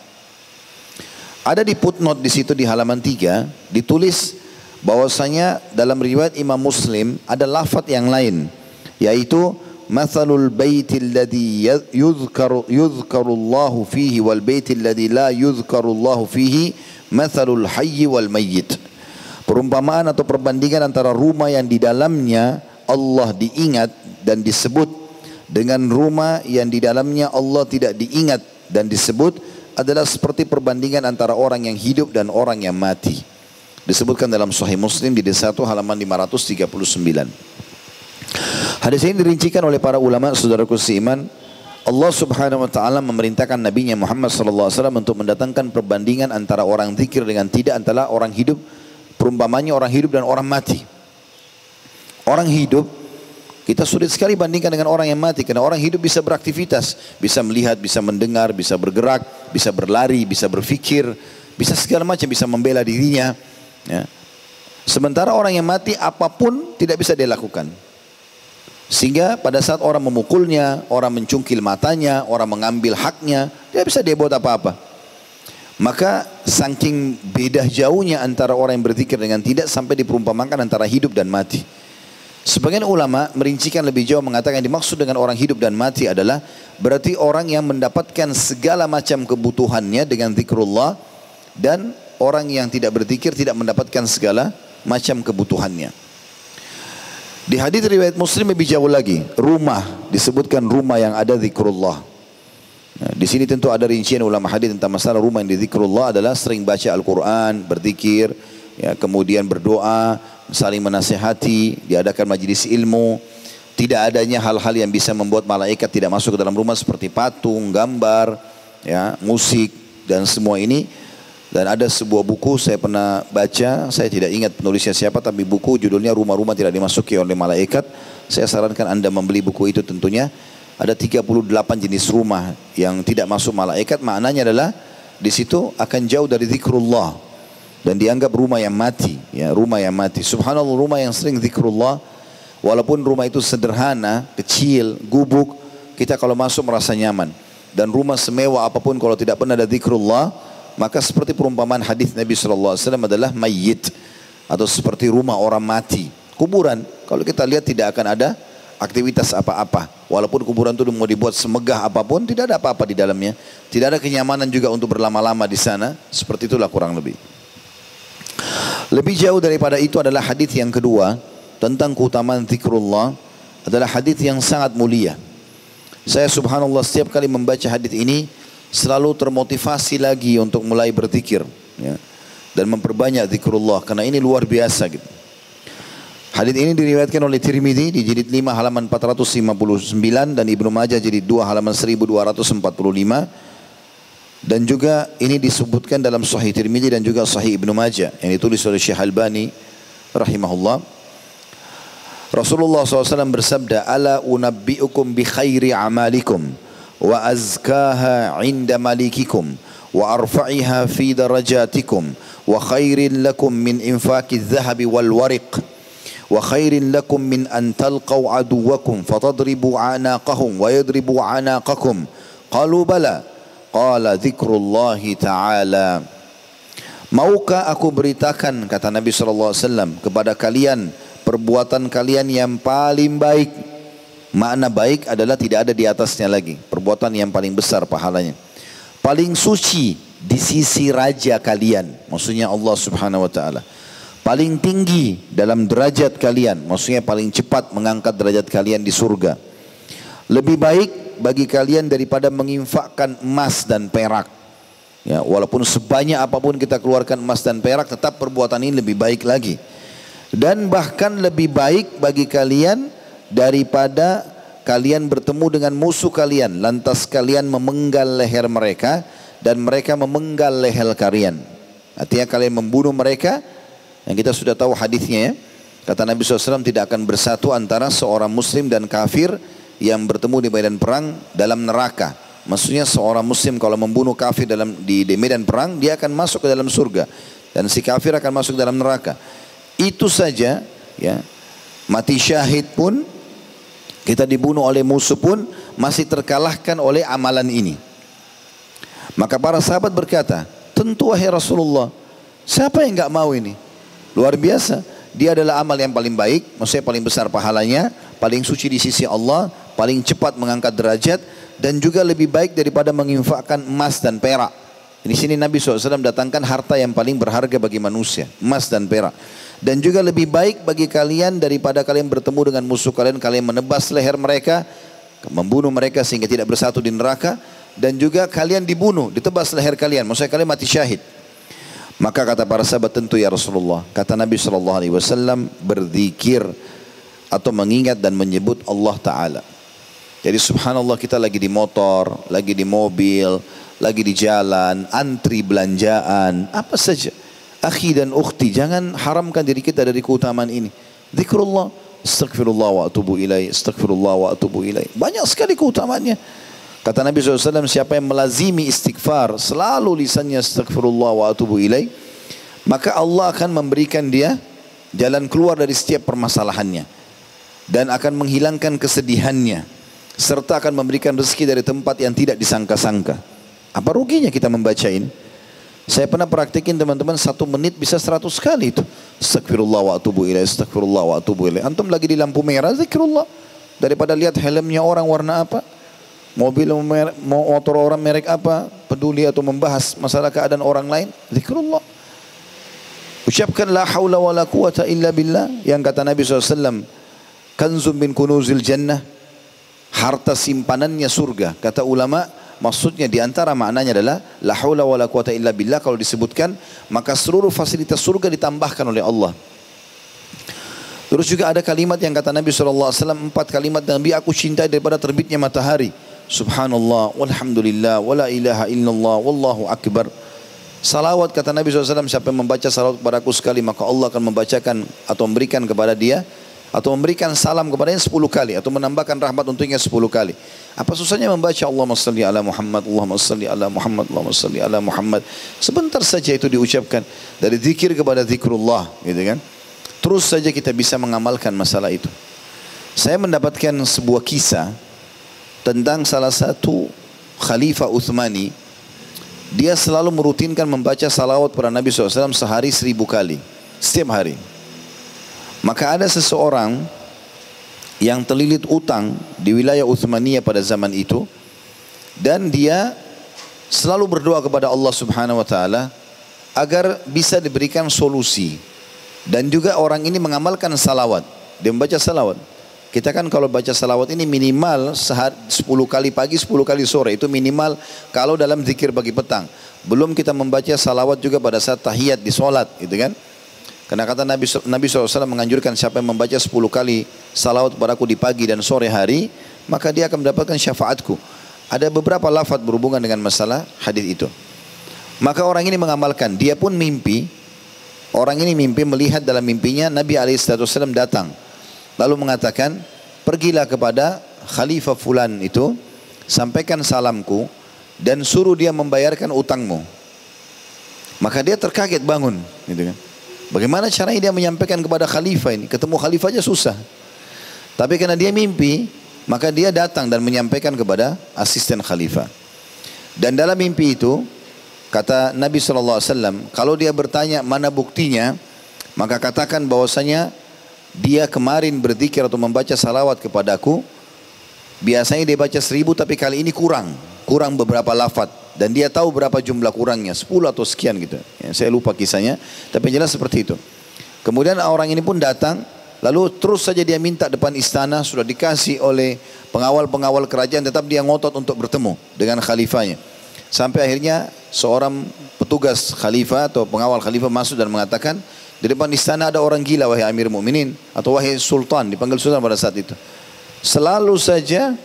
Ada di footnote di situ di halaman 3 ditulis bahwasanya dalam riwayat Imam Muslim ada lafaz yang lain yaitu mathalul baitil ladzi yuzkaru yuzkarullahu fihi wal baitil ladzi la yuzkarullahu fihi mathalul hayyi wal mayyit. Perumpamaan atau perbandingan antara rumah yang di dalamnya Allah diingat dan disebut dengan rumah yang di dalamnya Allah tidak diingat dan disebut adalah seperti perbandingan antara orang yang hidup dan orang yang mati. Disebutkan dalam Sahih Muslim di 1 halaman 539. Hadis ini dirincikan oleh para ulama saudaraku seiman Allah subhanahu wa ta'ala memerintahkan Nabi Muhammad sallallahu alaihi wasallam untuk mendatangkan perbandingan antara orang zikir dengan tidak antara orang hidup perumpamannya orang hidup dan orang mati. Orang hidup kita sulit sekali bandingkan dengan orang yang mati karena orang hidup bisa beraktivitas, bisa melihat, bisa mendengar, bisa bergerak, bisa berlari, bisa berfikir, bisa segala macam, bisa membela dirinya. Ya. Sementara orang yang mati apa pun tidak bisa dia lakukan. Sehingga pada saat orang memukulnya, orang mencungkil matanya, orang mengambil haknya, tidak bisa dia buat apa-apa. Maka saking beda jauhnya antara orang yang berzikir dengan tidak sampai diperumpamakan antara hidup dan mati. Sebagian ulama merincikan lebih jauh mengatakan yang dimaksud dengan orang hidup dan mati adalah berarti orang yang mendapatkan segala macam kebutuhannya dengan zikrullah dan orang yang tidak berzikir tidak mendapatkan segala macam kebutuhannya. Di hadis riwayat Muslim lebih jauh lagi, rumah disebutkan rumah yang ada zikrullah. Nah, di sini tentu ada rincian ulama hadis tentang masalah rumah yang di zikrullah adalah sering baca Al-Quran, berzikir, ya, kemudian berdoa, saling menasehati, diadakan majelis ilmu. Tidak adanya hal-hal yang bisa membuat malaikat tidak masuk ke dalam rumah seperti patung, gambar, ya, musik dan semua ini dan ada sebuah buku saya pernah baca, saya tidak ingat penulisnya siapa, tapi buku judulnya Rumah-Rumah Tidak Dimasuki Oleh Malaikat. Saya sarankan Anda membeli buku itu tentunya. Ada 38 jenis rumah yang tidak masuk malaikat. Maknanya adalah di situ akan jauh dari zikrullah. Dan dianggap rumah yang mati. ya Rumah yang mati. Subhanallah rumah yang sering zikrullah. Walaupun rumah itu sederhana, kecil, gubuk. Kita kalau masuk merasa nyaman. Dan rumah semewah apa pun kalau tidak pernah ada zikrullah maka seperti perumpamaan hadis Nabi SAW adalah mayit atau seperti rumah orang mati, kuburan. Kalau kita lihat tidak akan ada aktivitas apa-apa. Walaupun kuburan itu mau dibuat semegah apa pun, tidak ada apa-apa di dalamnya. Tidak ada kenyamanan juga untuk berlama-lama di sana. Seperti itulah kurang lebih. Lebih jauh daripada itu adalah hadis yang kedua tentang keutamaan zikrullah adalah hadis yang sangat mulia. Saya subhanallah setiap kali membaca hadis ini selalu termotivasi lagi untuk mulai berzikir ya, dan memperbanyak zikrullah karena ini luar biasa gitu. Hadis ini diriwayatkan oleh Tirmidzi di jilid 5 halaman 459 dan Ibnu Majah jilid 2 halaman 1245 dan juga ini disebutkan dalam Sahih Tirmidzi dan juga Sahih Ibnu Majah yang ditulis oleh Syekh Albani rahimahullah. Rasulullah SAW bersabda, "Ala unabbiukum bi khairi amalikum." وأزكاها عند مليككم وأرفعها في درجاتكم وخير لكم من إنفاق الذهب والورق وخير لكم من أن تلقوا عدوكم فتضربوا عناقهم ويضربوا عناقكم قالوا بلى. قال ذكر الله تعالى. Maukah aku beritakan kata Nabi SAW kepada kalian perbuatan kalian yang paling baik? Makna baik adalah tidak ada di atasnya lagi. Perbuatan yang paling besar pahalanya. Paling suci di sisi raja kalian. Maksudnya Allah subhanahu wa ta'ala. Paling tinggi dalam derajat kalian. Maksudnya paling cepat mengangkat derajat kalian di surga. Lebih baik bagi kalian daripada menginfakkan emas dan perak. Ya, walaupun sebanyak apa pun kita keluarkan emas dan perak, tetap perbuatan ini lebih baik lagi. Dan bahkan lebih baik bagi kalian daripada kalian bertemu dengan musuh kalian, lantas kalian memenggal leher mereka dan mereka memenggal leher kalian. Artinya kalian membunuh mereka, yang kita sudah tahu hadisnya ya. Kata Nabi SAW tidak akan bersatu antara seorang muslim dan kafir yang bertemu di medan perang dalam neraka. Maksudnya seorang muslim kalau membunuh kafir dalam di, di medan perang dia akan masuk ke dalam surga dan si kafir akan masuk dalam neraka. Itu saja ya. Mati syahid pun kita dibunuh oleh musuh pun masih terkalahkan oleh amalan ini. Maka para sahabat berkata, tentu wahai Rasulullah, siapa yang enggak mau ini? Luar biasa. Dia adalah amal yang paling baik, maksudnya paling besar pahalanya, paling suci di sisi Allah, paling cepat mengangkat derajat dan juga lebih baik daripada menginfakkan emas dan perak. Di sini Nabi SAW datangkan harta yang paling berharga bagi manusia, emas dan perak. Dan juga lebih baik bagi kalian daripada kalian bertemu dengan musuh kalian, kalian menebas leher mereka, membunuh mereka sehingga tidak bersatu di neraka. Dan juga kalian dibunuh, ditebas leher kalian, maksudnya kalian mati syahid. Maka kata para sahabat tentu ya Rasulullah, kata Nabi SAW berzikir atau mengingat dan menyebut Allah Ta'ala. Jadi subhanallah kita lagi di motor, lagi di mobil, lagi di jalan, antri belanjaan, apa saja. Akhi dan ukhti, jangan haramkan diri kita dari keutamaan ini. Zikrullah, astagfirullah wa atubu ilai, astagfirullah wa atubu ilai. Banyak sekali keutamaannya. Kata Nabi SAW, siapa yang melazimi istighfar, selalu lisannya astagfirullah wa atubu ilai, maka Allah akan memberikan dia jalan keluar dari setiap permasalahannya. Dan akan menghilangkan kesedihannya serta akan memberikan rezeki dari tempat yang tidak disangka-sangka. Apa ruginya kita membaca ini? Saya pernah praktikin teman-teman satu menit bisa seratus kali itu. Astagfirullah wa atubu ilaih, astagfirullah wa atubu ilaih. Antum lagi di lampu merah, zikrullah. Daripada lihat helmnya orang warna apa, mobil motor orang merek apa, peduli atau membahas masalah keadaan orang lain, zikrullah. Ucapkan la haula wa la quwata illa billah yang kata Nabi SAW, kanzum min kunuzil jannah, harta simpanannya surga. Kata ulama, maksudnya di antara maknanya adalah la haula wala quwata illa billah kalau disebutkan maka seluruh fasilitas surga ditambahkan oleh Allah. Terus juga ada kalimat yang kata Nabi SAW, empat kalimat Nabi aku cintai daripada terbitnya matahari. Subhanallah, walhamdulillah, wala ilaha illallah, wallahu akbar. Salawat kata Nabi SAW, siapa yang membaca salawat kepada aku sekali, maka Allah akan membacakan atau memberikan kepada dia atau memberikan salam kepadanya 10 kali atau menambahkan rahmat untuknya 10 kali. Apa susahnya membaca Allahumma salli ala Muhammad, Allahumma salli ala Muhammad, Allahumma salli ala Muhammad. Sebentar saja itu diucapkan dari zikir kepada zikrullah, gitu kan? Terus saja kita bisa mengamalkan masalah itu. Saya mendapatkan sebuah kisah tentang salah satu Khalifah Uthmani. Dia selalu merutinkan membaca salawat pada Nabi SAW sehari seribu kali. Setiap hari. Maka ada seseorang yang terlilit utang di wilayah Uthmaniyah pada zaman itu dan dia selalu berdoa kepada Allah Subhanahu wa taala agar bisa diberikan solusi. Dan juga orang ini mengamalkan salawat. Dia membaca salawat. Kita kan kalau baca salawat ini minimal sehari 10 kali pagi 10 kali sore. Itu minimal kalau dalam zikir bagi petang. Belum kita membaca salawat juga pada saat tahiyat di solat gitu kan karena kata Nabi, Nabi SAW menganjurkan siapa yang membaca 10 kali salawat kepadaku di pagi dan sore hari, maka dia akan mendapatkan syafaatku. Ada beberapa lafaz berhubungan dengan masalah hadis itu. Maka orang ini mengamalkan, dia pun mimpi, orang ini mimpi melihat dalam mimpinya Nabi SAW datang. Lalu mengatakan, pergilah kepada Khalifah Fulan itu, sampaikan salamku, dan suruh dia membayarkan utangmu. Maka dia terkaget bangun, gitu kan. Bagaimana caranya dia menyampaikan kepada khalifah ini? Ketemu khalifah aja susah. Tapi karena dia mimpi, maka dia datang dan menyampaikan kepada asisten khalifah. Dan dalam mimpi itu, kata Nabi SAW, kalau dia bertanya mana buktinya, maka katakan bahwasanya dia kemarin berzikir atau membaca salawat kepadaku, biasanya dia baca seribu tapi kali ini kurang, kurang beberapa lafad dan dia tahu berapa jumlah kurangnya 10 atau sekian gitu. Ya, saya lupa kisahnya tapi jelas seperti itu. Kemudian orang ini pun datang lalu terus saja dia minta depan istana sudah dikasih oleh pengawal-pengawal kerajaan tetap dia ngotot untuk bertemu dengan khalifahnya. Sampai akhirnya seorang petugas khalifah atau pengawal khalifah masuk dan mengatakan, di depan istana ada orang gila wahai Amir Mukminin atau wahai Sultan, dipanggil Sultan pada saat itu. Selalu saja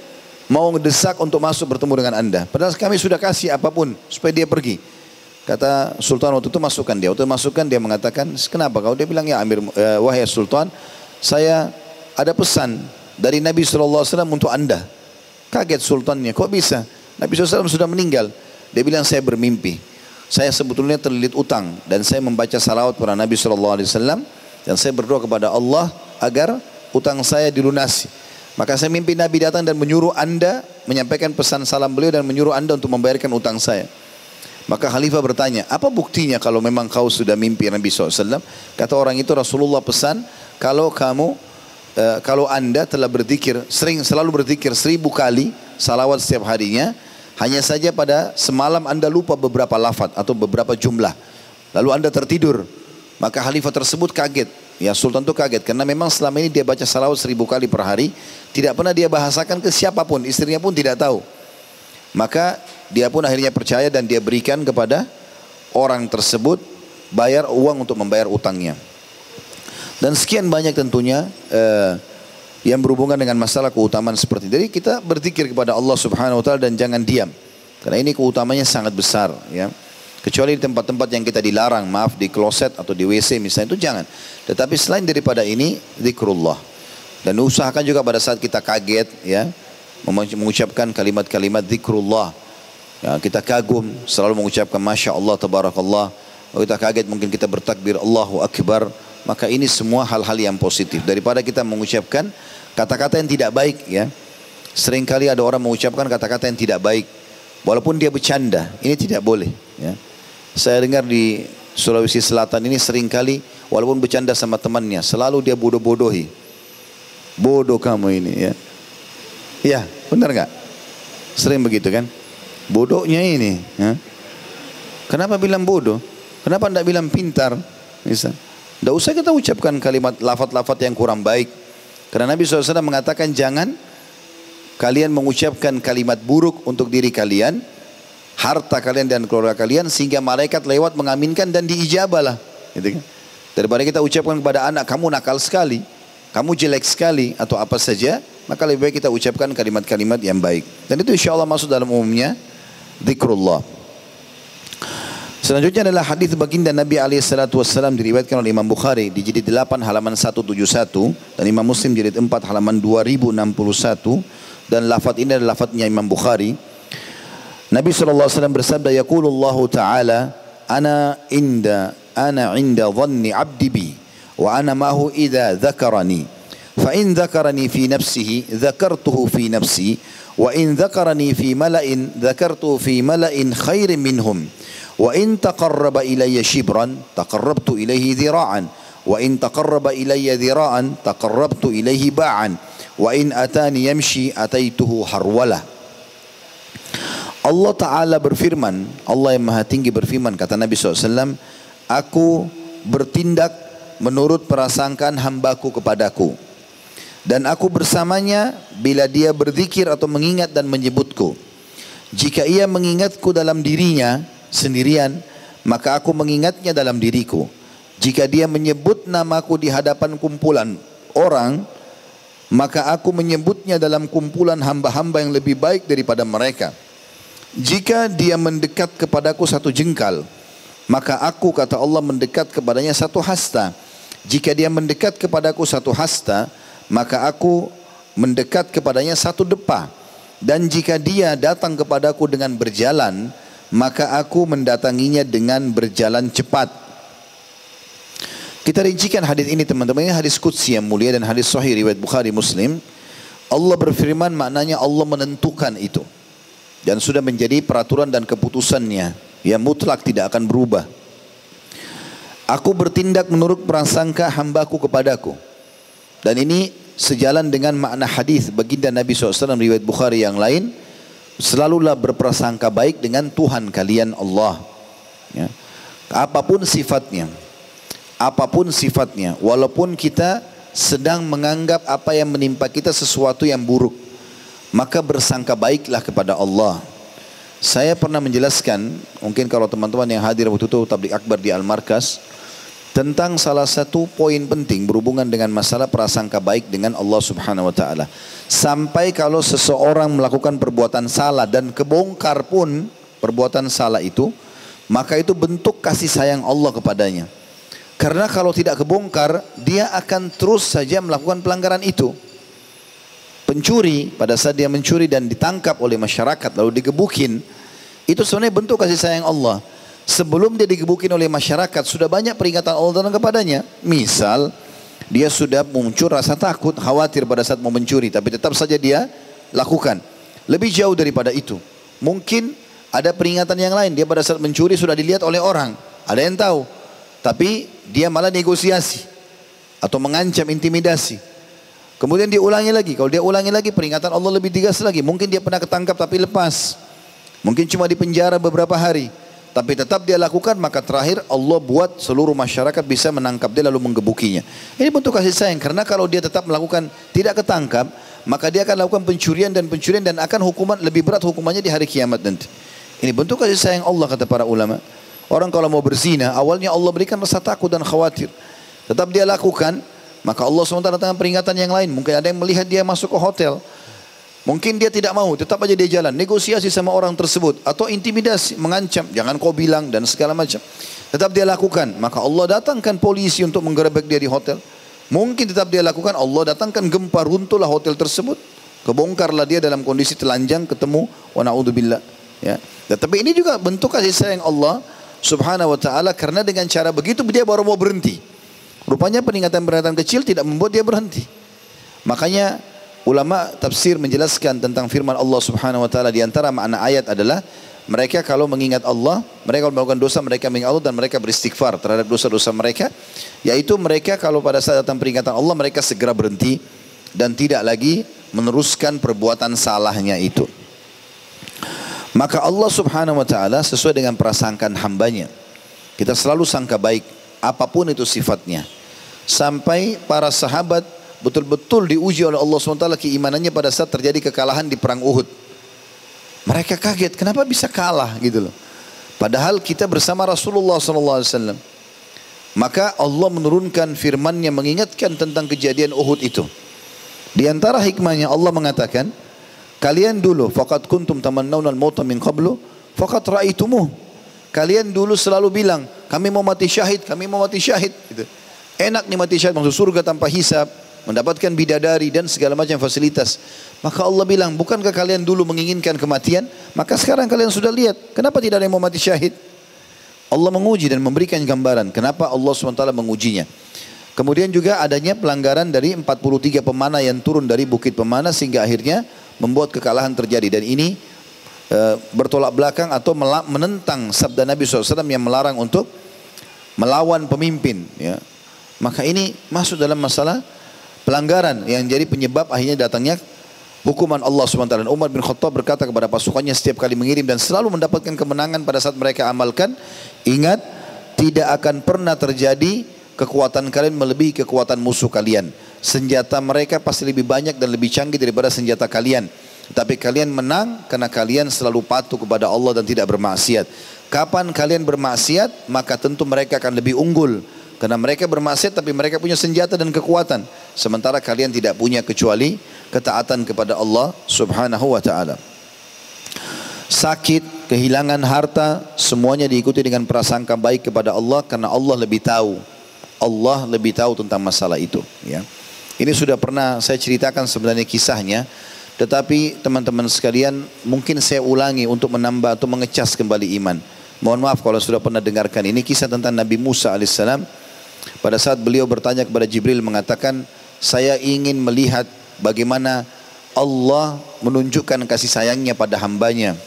mau ngedesak untuk masuk bertemu dengan anda. Padahal kami sudah kasih apa pun supaya dia pergi. Kata Sultan waktu itu masukkan dia. Waktu masukkan dia mengatakan, kenapa kau? Dia bilang, ya Amir, uh, wahai Sultan, saya ada pesan dari Nabi SAW untuk anda. Kaget Sultannya, kok bisa? Nabi SAW sudah meninggal. Dia bilang, saya bermimpi saya sebetulnya terlilit utang dan saya membaca salawat kepada Nabi Wasallam dan saya berdoa kepada Allah agar utang saya dilunasi. Maka saya mimpi Nabi datang dan menyuruh anda menyampaikan pesan salam beliau dan menyuruh anda untuk membayarkan utang saya. Maka Khalifah bertanya, apa buktinya kalau memang kau sudah mimpi Nabi SAW? Kata orang itu Rasulullah pesan, kalau kamu, uh, kalau anda telah berzikir, sering selalu berzikir seribu kali, salawat setiap harinya, hanya saja pada semalam anda lupa beberapa lafad atau beberapa jumlah. Lalu anda tertidur. Maka khalifah tersebut kaget. Ya Sultan itu kaget karena memang selama ini dia baca salawat seribu kali per hari. Tidak pernah dia bahasakan ke siapa pun. Istrinya pun tidak tahu. Maka dia pun akhirnya percaya dan dia berikan kepada orang tersebut bayar uang untuk membayar utangnya. Dan sekian banyak tentunya eh, yang berhubungan dengan masalah keutamaan seperti ini. Jadi kita berzikir kepada Allah Subhanahu wa taala dan jangan diam. Karena ini keutamanya sangat besar ya. Kecuali di tempat-tempat yang kita dilarang, maaf di kloset atau di WC misalnya itu jangan. Tetapi selain daripada ini zikrullah. Dan usahakan juga pada saat kita kaget ya mengucapkan kalimat-kalimat zikrullah. Ya, kita kagum selalu mengucapkan masya Allah tabarakallah. Kalau kita kaget mungkin kita bertakbir Allahu akbar. Maka ini semua hal-hal yang positif daripada kita mengucapkan kata-kata yang tidak baik ya. Seringkali ada orang mengucapkan kata-kata yang tidak baik walaupun dia bercanda. Ini tidak boleh ya. Saya dengar di Sulawesi Selatan ini sering kali walaupun bercanda sama temannya selalu dia bodoh-bodohi. Bodoh kamu ini ya. Ya, benar nggak? Sering begitu kan? Bodohnya ini. Ya. Kenapa bilang bodoh? Kenapa tidak bilang pintar? Misal. Tidak usah kita ucapkan kalimat lafat-lafat yang kurang baik. Karena Nabi SAW mengatakan jangan kalian mengucapkan kalimat buruk untuk diri kalian, harta kalian dan keluarga kalian sehingga malaikat lewat mengaminkan dan diijabalah. Gitu kan? Daripada kita ucapkan kepada anak kamu nakal sekali, kamu jelek sekali atau apa saja, maka lebih baik kita ucapkan kalimat-kalimat yang baik. Dan itu insya Allah masuk dalam umumnya zikrullah. Selanjutnya adalah hadis baginda Nabi alaihissalatu wassalam diriwayatkan oleh Imam Bukhari di jilid 8 halaman 171 dan Imam Muslim jilid 4 halaman 2061 dan lafaz ini adalah lafaznya Imam Bukhari. Nabi SAW bersabda yaqulullahu ta'ala ana inda ana inda dhanni 'abdi bi wa ana mahu idza dzakarani fa in dzakarani fi nafsihi dzakartuhu fi nafsi wa in dzakarani fi mala'in dzakartuhu fi mala'in khairin minhum وإن تقرب إلي شبرا تقربت إليه ذراعا وإن تقرب إلي ذراعا تقربت إليه باعا وإن أتاني يمشي أتيته حروله Allah Ta'ala berfirman Allah yang maha tinggi berfirman kata Nabi SAW Aku bertindak menurut perasangkaan hambaku kepadaku Dan aku bersamanya bila dia berzikir atau mengingat dan menyebutku Jika ia mengingatku dalam dirinya sendirian, maka aku mengingatnya dalam diriku. Jika dia menyebut namaku di hadapan kumpulan orang, maka aku menyebutnya dalam kumpulan hamba-hamba yang lebih baik daripada mereka. Jika dia mendekat kepadaku satu jengkal, maka aku kata Allah mendekat kepadanya satu hasta. Jika dia mendekat kepadaku satu hasta, maka aku mendekat kepadanya satu depa. Dan jika dia datang kepadaku dengan berjalan, maka aku mendatanginya dengan berjalan cepat. Kita rincikan hadis ini teman-teman, ini hadis qudsi yang mulia dan hadis sahih riwayat Bukhari Muslim. Allah berfirman maknanya Allah menentukan itu. Dan sudah menjadi peraturan dan keputusannya yang mutlak tidak akan berubah. Aku bertindak menurut prasangka hambaku kepadaku. Dan ini sejalan dengan makna hadis baginda Nabi SAW riwayat Bukhari yang lain Selalulah berprasangka baik dengan Tuhan kalian Allah. Ya. Apa pun sifatnya. Apa pun sifatnya. Walaupun kita sedang menganggap apa yang menimpa kita sesuatu yang buruk. Maka bersangka baiklah kepada Allah. Saya pernah menjelaskan, mungkin kalau teman-teman yang hadir waktu itu tablik akbar di Al-Markas, tentang salah satu poin penting berhubungan dengan masalah prasangka baik dengan Allah Subhanahu wa taala. Sampai kalau seseorang melakukan perbuatan salah dan kebongkar pun perbuatan salah itu, maka itu bentuk kasih sayang Allah kepadanya. Karena kalau tidak kebongkar, dia akan terus saja melakukan pelanggaran itu. Pencuri pada saat dia mencuri dan ditangkap oleh masyarakat lalu digebukin, itu sebenarnya bentuk kasih sayang Allah sebelum dia digebukin oleh masyarakat sudah banyak peringatan Allah kepadanya. Misal dia sudah muncul rasa takut, khawatir pada saat mau mencuri, tapi tetap saja dia lakukan. Lebih jauh daripada itu. Mungkin ada peringatan yang lain, dia pada saat mencuri sudah dilihat oleh orang, ada yang tahu. Tapi dia malah negosiasi atau mengancam intimidasi. Kemudian dia ulangi lagi, kalau dia ulangi lagi peringatan Allah lebih tegas lagi. Mungkin dia pernah ketangkap tapi lepas. Mungkin cuma di penjara beberapa hari tapi tetap dia lakukan maka terakhir Allah buat seluruh masyarakat bisa menangkap dia lalu menggebukinya. Ini bentuk kasih sayang karena kalau dia tetap melakukan tidak ketangkap maka dia akan lakukan pencurian dan pencurian dan akan hukuman lebih berat hukumannya di hari kiamat nanti. Ini bentuk kasih sayang Allah kata para ulama. Orang kalau mau berzina awalnya Allah berikan rasa takut dan khawatir. Tetap dia lakukan maka Allah SWT datang peringatan yang lain. Mungkin ada yang melihat dia masuk ke hotel. Mungkin dia tidak mau, tetap aja dia jalan. Negosiasi sama orang tersebut. Atau intimidasi, mengancam. Jangan kau bilang dan segala macam. Tetap dia lakukan. Maka Allah datangkan polisi untuk menggerebek dia di hotel. Mungkin tetap dia lakukan. Allah datangkan gempa runtuhlah hotel tersebut. Kebongkarlah dia dalam kondisi telanjang ketemu. Wa na'udzubillah. Ya. Tetapi ini juga bentuk kasih sayang Allah subhanahu wa ta'ala. Karena dengan cara begitu dia baru mau berhenti. Rupanya peringatan-peringatan kecil tidak membuat dia berhenti. Makanya Ulama tafsir menjelaskan tentang firman Allah Subhanahu wa taala di antara makna ayat adalah mereka kalau mengingat Allah, mereka kalau melakukan dosa mereka mengingat Allah dan mereka beristighfar terhadap dosa-dosa mereka, yaitu mereka kalau pada saat datang peringatan Allah mereka segera berhenti dan tidak lagi meneruskan perbuatan salahnya itu. Maka Allah Subhanahu wa taala sesuai dengan prasangkaan hambanya. Kita selalu sangka baik apa pun itu sifatnya. Sampai para sahabat betul-betul diuji oleh Allah SWT keimanannya pada saat terjadi kekalahan di perang Uhud. Mereka kaget, kenapa bisa kalah gitu loh. Padahal kita bersama Rasulullah SAW. Maka Allah menurunkan firman-Nya mengingatkan tentang kejadian Uhud itu. Di antara hikmahnya Allah mengatakan, kalian dulu faqad kuntum tamannawna al-mauta min qablu faqad ra'aitumuh. Kalian dulu selalu bilang, kami mau mati syahid, kami mau mati syahid gitu. Enak nih mati syahid masuk surga tanpa hisab mendapatkan bidadari dan segala macam fasilitas. Maka Allah bilang, bukankah kalian dulu menginginkan kematian? Maka sekarang kalian sudah lihat, kenapa tidak ada yang mau mati syahid? Allah menguji dan memberikan gambaran kenapa Allah SWT mengujinya. Kemudian juga adanya pelanggaran dari 43 pemana yang turun dari bukit pemana sehingga akhirnya membuat kekalahan terjadi. Dan ini bertolak belakang atau menentang sabda Nabi SAW yang melarang untuk melawan pemimpin. Ya. Maka ini masuk dalam masalah pelanggaran yang jadi penyebab akhirnya datangnya hukuman Allah SWT. Dan Umar bin Khattab berkata kepada pasukannya setiap kali mengirim dan selalu mendapatkan kemenangan pada saat mereka amalkan. Ingat, tidak akan pernah terjadi kekuatan kalian melebihi kekuatan musuh kalian. Senjata mereka pasti lebih banyak dan lebih canggih daripada senjata kalian. Tapi kalian menang karena kalian selalu patuh kepada Allah dan tidak bermaksiat. Kapan kalian bermaksiat, maka tentu mereka akan lebih unggul. Karena mereka bermaksiat tapi mereka punya senjata dan kekuatan. Sementara kalian tidak punya kecuali ketaatan kepada Allah subhanahu wa ta'ala. Sakit, kehilangan harta, semuanya diikuti dengan prasangka baik kepada Allah karena Allah lebih tahu. Allah lebih tahu tentang masalah itu. Ya. Ini sudah pernah saya ceritakan sebenarnya kisahnya. Tetapi teman-teman sekalian mungkin saya ulangi untuk menambah atau mengecas kembali iman. Mohon maaf kalau sudah pernah dengarkan ini kisah tentang Nabi Musa alaihissalam pada saat beliau bertanya kepada Jibril mengatakan, saya ingin melihat bagaimana Allah menunjukkan kasih sayangnya pada hambanya.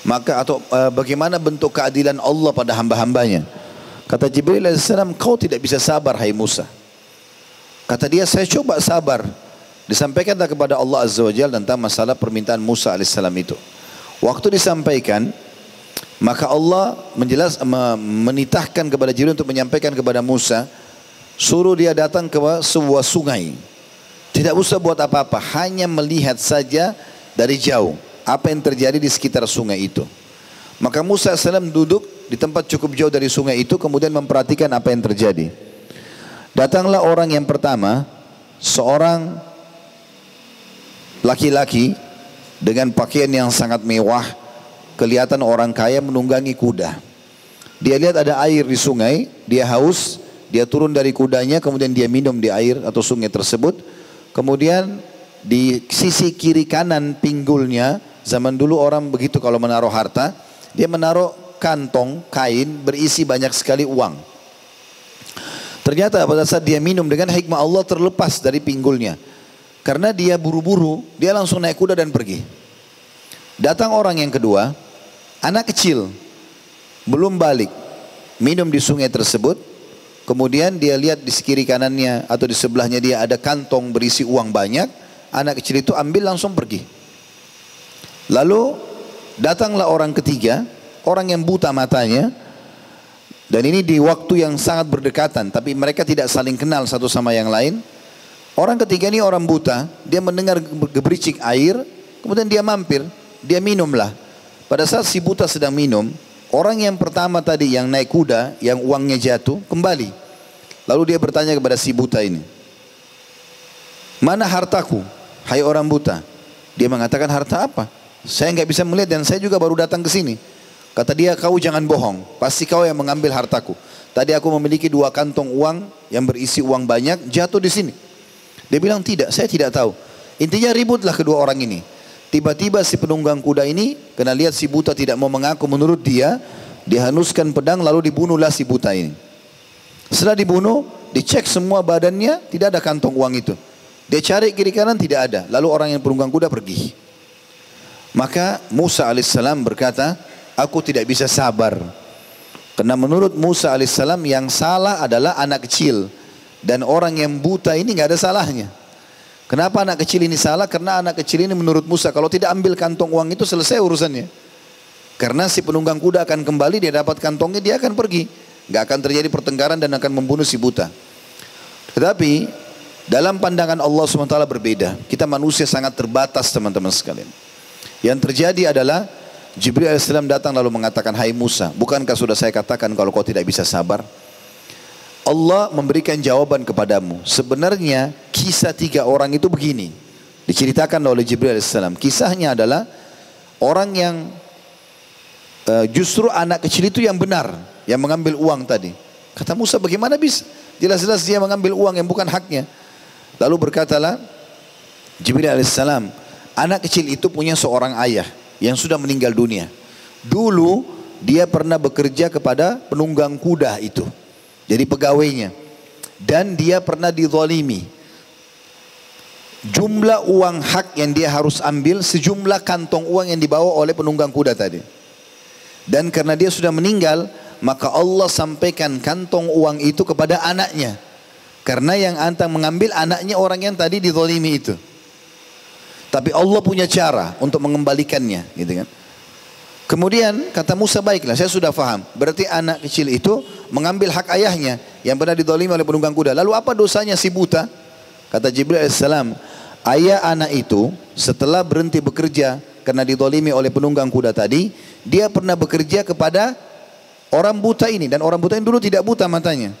Maka atau e, bagaimana bentuk keadilan Allah pada hamba-hambanya. Kata Jibril AS, kau tidak bisa sabar hai Musa. Kata dia, saya coba sabar. Disampaikanlah kepada Allah Azza wa tentang masalah permintaan Musa AS itu. Waktu disampaikan, maka Allah menjelas, menitahkan kepada Jibril untuk menyampaikan kepada Musa, suruh dia datang ke sebuah sungai. Tidak usah buat apa-apa, hanya melihat saja dari jauh. apa yang terjadi di sekitar sungai itu. Maka Musa AS duduk di tempat cukup jauh dari sungai itu kemudian memperhatikan apa yang terjadi. Datanglah orang yang pertama, seorang laki-laki dengan pakaian yang sangat mewah, kelihatan orang kaya menunggangi kuda. Dia lihat ada air di sungai, dia haus, dia turun dari kudanya, kemudian dia minum di air atau sungai tersebut. Kemudian di sisi kiri kanan pinggulnya, zaman dulu orang begitu kalau menaruh harta, dia menaruh kantong kain berisi banyak sekali uang. Ternyata pada saat dia minum dengan hikmah Allah terlepas dari pinggulnya. Karena dia buru-buru, dia langsung naik kuda dan pergi. Datang orang yang kedua, anak kecil, belum balik, minum di sungai tersebut, kemudian dia lihat di kiri kanannya atau di sebelahnya dia ada kantong berisi uang banyak, anak kecil itu ambil langsung pergi. Lalu datanglah orang ketiga, orang yang buta matanya, dan ini di waktu yang sangat berdekatan, tapi mereka tidak saling kenal satu sama yang lain. Orang ketiga ini orang buta, dia mendengar gebericik air, kemudian dia mampir, dia minumlah. Pada saat si buta sedang minum, orang yang pertama tadi yang naik kuda, yang uangnya jatuh, kembali. Lalu dia bertanya kepada si buta ini, mana hartaku? Hai orang buta. Dia mengatakan harta apa? Saya nggak bisa melihat dan saya juga baru datang ke sini. Kata dia, kau jangan bohong. Pasti kau yang mengambil hartaku. Tadi aku memiliki dua kantong uang yang berisi uang banyak jatuh di sini. Dia bilang tidak, saya tidak tahu. Intinya ributlah kedua orang ini. Tiba-tiba si penunggang kuda ini kena lihat si buta tidak mau mengaku menurut dia, dihanuskan pedang lalu dibunuhlah si buta ini. Setelah dibunuh, dicek semua badannya, tidak ada kantong uang itu. Dia cari kiri kanan tidak ada. Lalu orang yang penunggang kuda pergi. Maka Musa alaihissalam berkata, aku tidak bisa sabar. Karena menurut Musa alaihissalam yang salah adalah anak kecil dan orang yang buta ini nggak ada salahnya. Kenapa anak kecil ini salah? Karena anak kecil ini menurut Musa kalau tidak ambil kantong uang itu selesai urusannya. Karena si penunggang kuda akan kembali, dia dapat kantongnya, dia akan pergi. Gak akan terjadi pertengkaran dan akan membunuh si buta. Tetapi dalam pandangan Allah SWT berbeda. Kita manusia sangat terbatas teman-teman sekalian. Yang terjadi adalah Jibril AS datang lalu mengatakan, Hai Musa, bukankah sudah saya katakan kalau kau tidak bisa sabar? Allah memberikan jawaban kepadamu. Sebenarnya kisah tiga orang itu begini. Diceritakan oleh Jibril AS. Kisahnya adalah orang yang uh, justru anak kecil itu yang benar. Yang mengambil uang tadi. Kata Musa bagaimana bisa? Jelas-jelas dia mengambil uang yang bukan haknya. Lalu berkatalah Jibril AS. Anak kecil itu punya seorang ayah yang sudah meninggal dunia. Dulu dia pernah bekerja kepada penunggang kuda itu. Jadi pegawainya. Dan dia pernah dizalimi. Jumlah uang hak yang dia harus ambil sejumlah kantong uang yang dibawa oleh penunggang kuda tadi. Dan karena dia sudah meninggal, maka Allah sampaikan kantong uang itu kepada anaknya. Karena yang antang mengambil anaknya orang yang tadi dizalimi itu. Tapi Allah punya cara untuk mengembalikannya, gitu kan? Kemudian kata Musa baiklah saya sudah faham. Berarti anak kecil itu mengambil hak ayahnya yang pernah didolimi oleh penunggang kuda. Lalu apa dosanya si buta? Kata Jibril AS, ayah anak itu setelah berhenti bekerja karena didolimi oleh penunggang kuda tadi, dia pernah bekerja kepada orang buta ini. Dan orang buta ini dulu tidak buta matanya.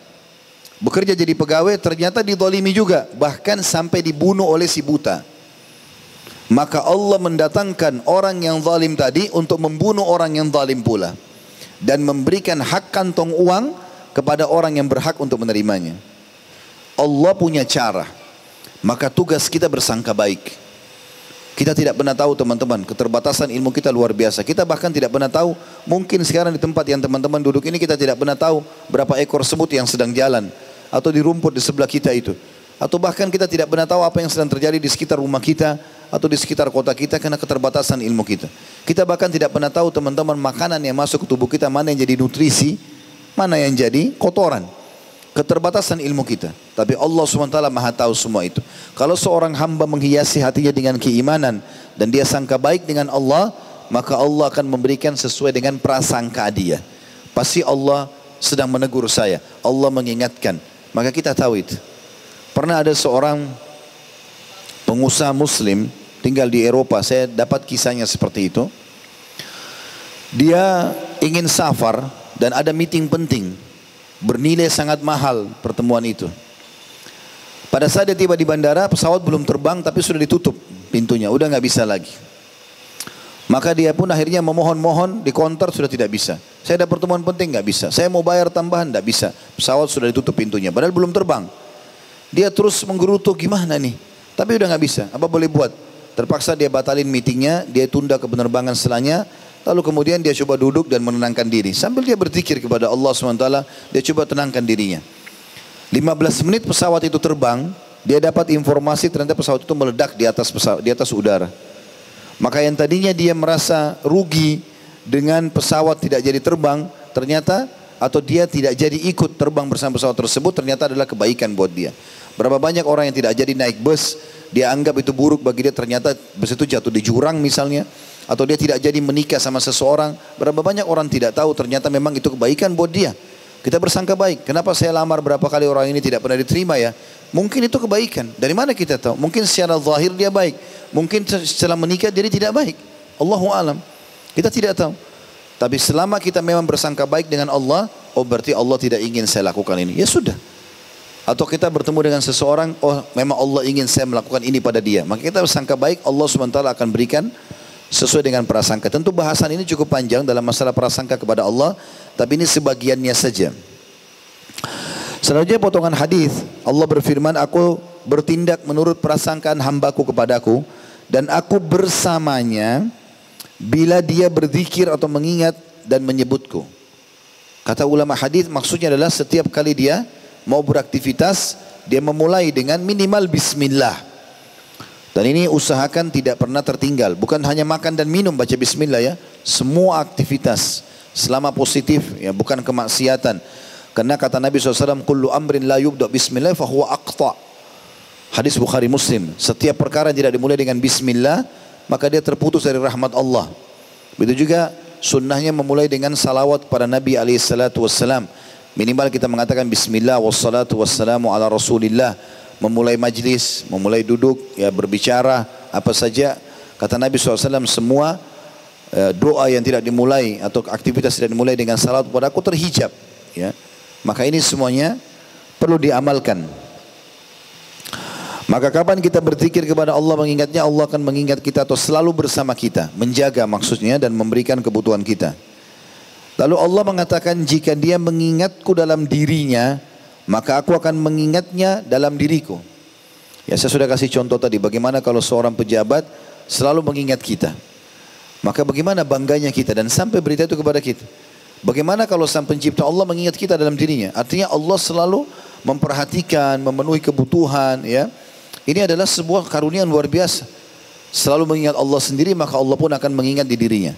Bekerja jadi pegawai ternyata didolimi juga. Bahkan sampai dibunuh oleh si buta. Maka Allah mendatangkan orang yang zalim tadi untuk membunuh orang yang zalim pula. Dan memberikan hak kantong uang kepada orang yang berhak untuk menerimanya. Allah punya cara. Maka tugas kita bersangka baik. Kita tidak pernah tahu teman-teman, keterbatasan ilmu kita luar biasa. Kita bahkan tidak pernah tahu, mungkin sekarang di tempat yang teman-teman duduk ini kita tidak pernah tahu berapa ekor semut yang sedang jalan. Atau di rumput di sebelah kita itu. Atau bahkan kita tidak pernah tahu apa yang sedang terjadi di sekitar rumah kita atau di sekitar kota kita karena keterbatasan ilmu kita. Kita bahkan tidak pernah tahu teman-teman makanan yang masuk ke tubuh kita mana yang jadi nutrisi, mana yang jadi kotoran. Keterbatasan ilmu kita. Tapi Allah SWT maha tahu semua itu. Kalau seorang hamba menghiasi hatinya dengan keimanan dan dia sangka baik dengan Allah, maka Allah akan memberikan sesuai dengan prasangka dia. Pasti Allah sedang menegur saya. Allah mengingatkan. Maka kita tahu itu. Pernah ada seorang pengusaha muslim tinggal di Eropa. Saya dapat kisahnya seperti itu. Dia ingin safar dan ada meeting penting. Bernilai sangat mahal pertemuan itu. Pada saat dia tiba di bandara, pesawat belum terbang tapi sudah ditutup pintunya. Udah nggak bisa lagi. Maka dia pun akhirnya memohon-mohon di konter sudah tidak bisa. Saya ada pertemuan penting nggak bisa. Saya mau bayar tambahan nggak bisa. Pesawat sudah ditutup pintunya. Padahal belum terbang. Dia terus menggerutu gimana nih. Tapi udah nggak bisa. Apa boleh buat? Terpaksa dia batalin meetingnya. Dia tunda ke penerbangan setelahnya. Lalu kemudian dia coba duduk dan menenangkan diri. Sambil dia berzikir kepada Allah SWT. Dia coba tenangkan dirinya. 15 menit pesawat itu terbang. Dia dapat informasi ternyata pesawat itu meledak di atas pesawat, di atas udara. Maka yang tadinya dia merasa rugi dengan pesawat tidak jadi terbang, ternyata atau dia tidak jadi ikut terbang bersama pesawat tersebut ternyata adalah kebaikan buat dia. Berapa banyak orang yang tidak jadi naik bus, dia anggap itu buruk bagi dia ternyata bus itu jatuh di jurang misalnya atau dia tidak jadi menikah sama seseorang. Berapa banyak orang tidak tahu ternyata memang itu kebaikan buat dia. Kita bersangka baik. Kenapa saya lamar berapa kali orang ini tidak pernah diterima ya? Mungkin itu kebaikan. Dari mana kita tahu? Mungkin secara zahir dia baik. Mungkin setelah menikah dia tidak baik. Allahu alam. Kita tidak tahu. Tapi selama kita memang bersangka baik dengan Allah, oh berarti Allah tidak ingin saya lakukan ini. Ya sudah. Atau kita bertemu dengan seseorang, oh memang Allah ingin saya melakukan ini pada dia. Maka kita bersangka baik, Allah SWT akan berikan sesuai dengan prasangka. Tentu bahasan ini cukup panjang dalam masalah prasangka kepada Allah, tapi ini sebagiannya saja. Selanjutnya potongan hadis Allah berfirman, aku bertindak menurut prasangkaan hambaku kepadaku dan aku bersamanya bila dia berzikir atau mengingat dan menyebutku. Kata ulama hadis maksudnya adalah setiap kali dia mau beraktivitas dia memulai dengan minimal bismillah. Dan ini usahakan tidak pernah tertinggal. Bukan hanya makan dan minum baca bismillah ya. Semua aktivitas selama positif ya bukan kemaksiatan. Karena kata Nabi SAW, Kullu amrin la yubda bismillah fahuwa aqta. Hadis Bukhari Muslim. Setiap perkara tidak dimulai dengan bismillah, maka dia terputus dari rahmat Allah. Begitu juga sunnahnya memulai dengan salawat pada Nabi SAW. Minimal kita mengatakan bismillah wassalatu wassalamu ala rasulillah memulai majlis, memulai duduk, ya berbicara apa saja. Kata Nabi SAW semua eh, doa yang tidak dimulai atau aktivitas tidak dimulai dengan salat kepada aku terhijab. Ya. Maka ini semuanya perlu diamalkan. Maka kapan kita berzikir kepada Allah mengingatnya Allah akan mengingat kita atau selalu bersama kita. Menjaga maksudnya dan memberikan kebutuhan kita. Lalu Allah mengatakan jika dia mengingatku dalam dirinya maka aku akan mengingatnya dalam diriku. Ya saya sudah kasih contoh tadi bagaimana kalau seorang pejabat selalu mengingat kita. Maka bagaimana bangganya kita dan sampai berita itu kepada kita. Bagaimana kalau sang pencipta Allah mengingat kita dalam dirinya? Artinya Allah selalu memperhatikan, memenuhi kebutuhan ya. Ini adalah sebuah karunia luar biasa. Selalu mengingat Allah sendiri maka Allah pun akan mengingat di dirinya.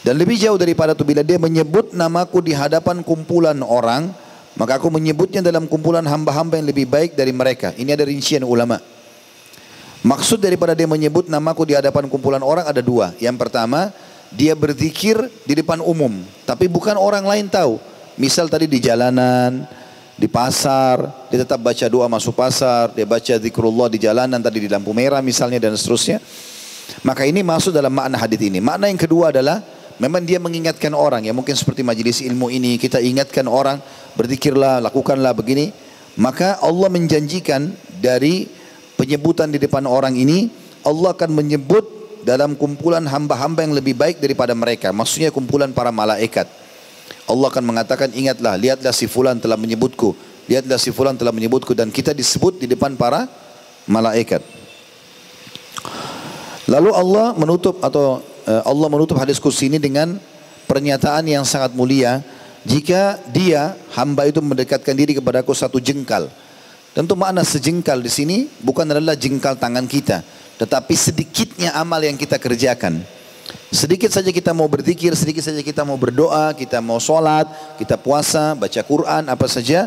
Dan lebih jauh daripada itu bila dia menyebut namaku di hadapan kumpulan orang, maka aku menyebutnya dalam kumpulan hamba-hamba yang lebih baik dari mereka. Ini ada rincian ulama. Maksud daripada dia menyebut namaku di hadapan kumpulan orang ada dua. Yang pertama, dia berzikir di depan umum. Tapi bukan orang lain tahu. Misal tadi di jalanan, di pasar, dia tetap baca doa masuk pasar, dia baca zikrullah di jalanan tadi di lampu merah misalnya dan seterusnya. Maka ini masuk dalam makna hadis ini. Makna yang kedua adalah memang dia mengingatkan orang ya mungkin seperti majelis ilmu ini kita ingatkan orang berzikirlah, lakukanlah begini. Maka Allah menjanjikan dari penyebutan di depan orang ini, Allah akan menyebut dalam kumpulan hamba-hamba yang lebih baik daripada mereka. Maksudnya kumpulan para malaikat. Allah akan mengatakan, ingatlah, lihatlah si fulan telah menyebutku. Lihatlah si fulan telah menyebutku. Dan kita disebut di depan para malaikat. Lalu Allah menutup atau Allah menutup hadis kursi ini dengan pernyataan yang sangat mulia jika dia hamba itu mendekatkan diri kepada aku satu jengkal. Tentu makna sejengkal di sini bukan adalah jengkal tangan kita, tetapi sedikitnya amal yang kita kerjakan. Sedikit saja kita mau berzikir, sedikit saja kita mau berdoa, kita mau sholat, kita puasa, baca Quran, apa saja.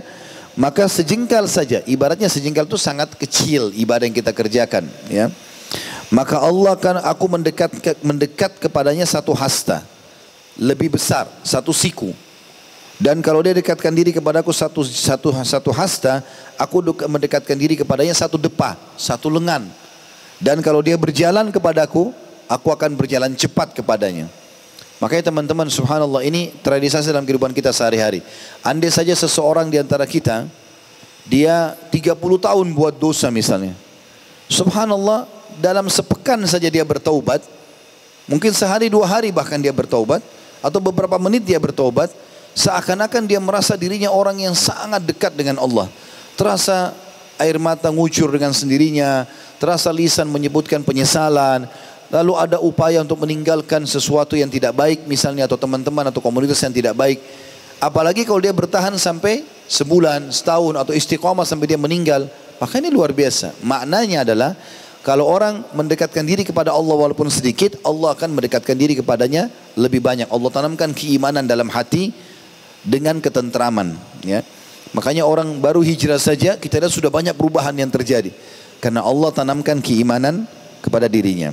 Maka sejengkal saja, ibaratnya sejengkal itu sangat kecil ibadah yang kita kerjakan. Ya. Maka Allah akan aku mendekat mendekat kepadanya satu hasta, lebih besar, satu siku. Dan kalau dia dekatkan diri kepadaku satu satu satu hasta, aku mendekatkan diri kepadanya satu depa, satu lengan. Dan kalau dia berjalan kepadaku, aku akan berjalan cepat kepadanya. Makanya teman-teman subhanallah ini tradisi dalam kehidupan kita sehari-hari. Andai saja seseorang di antara kita, dia 30 tahun buat dosa misalnya. Subhanallah dalam sepekan saja dia bertaubat. Mungkin sehari dua hari bahkan dia bertaubat. Atau beberapa menit dia bertaubat. Seakan-akan dia merasa dirinya orang yang sangat dekat dengan Allah. Terasa air mata ngucur dengan sendirinya, terasa lisan menyebutkan penyesalan, lalu ada upaya untuk meninggalkan sesuatu yang tidak baik misalnya atau teman-teman atau komunitas yang tidak baik. Apalagi kalau dia bertahan sampai sebulan, setahun atau istiqomah sampai dia meninggal, maka ini luar biasa. Maknanya adalah kalau orang mendekatkan diri kepada Allah walaupun sedikit, Allah akan mendekatkan diri kepadanya lebih banyak. Allah tanamkan keimanan dalam hati dengan ketentraman. Ya. Makanya orang baru hijrah saja kita lihat sudah banyak perubahan yang terjadi. Karena Allah tanamkan keimanan kepada dirinya.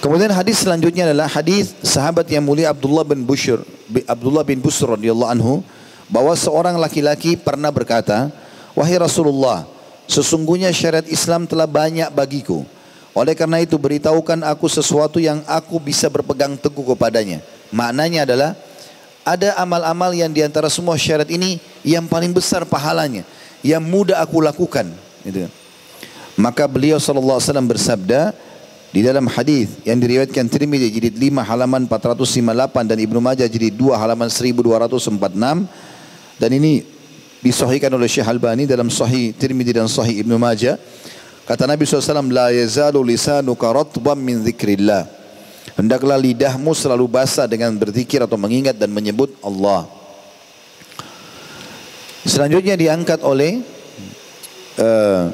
Kemudian hadis selanjutnya adalah hadis sahabat yang mulia Abdullah bin Bushr, Abdullah bin Busr radhiyallahu anhu bahwa seorang laki-laki pernah berkata, "Wahai Rasulullah, sesungguhnya syariat Islam telah banyak bagiku. Oleh karena itu beritahukan aku sesuatu yang aku bisa berpegang teguh kepadanya." Maknanya adalah ada amal-amal yang di antara semua syarat ini yang paling besar pahalanya, yang mudah aku lakukan. Gitu. Maka beliau SAW bersabda di dalam hadis yang diriwayatkan Tirmidzi jilid 5 halaman 458 dan Ibnu Majah jilid 2 halaman 1246 dan ini disahihkan oleh Syekh Albani dalam Sahih Tirmidzi dan Sahih Ibnu Majah. Kata Nabi SAW, La yazalu lisanuka ratban min zikrillah. Hendaklah lidahmu selalu basah dengan berzikir atau mengingat dan menyebut Allah. Selanjutnya diangkat oleh uh,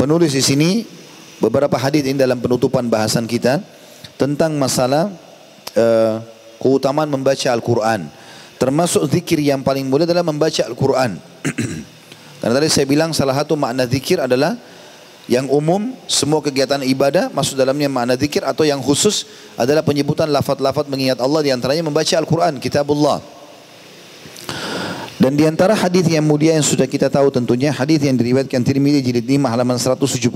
penulis di sini beberapa hadis ini dalam penutupan bahasan kita tentang masalah uh, keutamaan membaca Al-Quran. Termasuk zikir yang paling mulia adalah membaca Al-Quran. [CLEARS THROAT] Karena tadi saya bilang salah satu makna zikir adalah yang umum semua kegiatan ibadah masuk dalamnya makna zikir atau yang khusus adalah penyebutan lafaz-lafaz mengingat Allah di antaranya membaca Al-Qur'an, kitabullah. Dan di antara hadis yang mulia yang sudah kita tahu tentunya hadis yang diriwayatkan Tirmizi jilid 5 halaman 175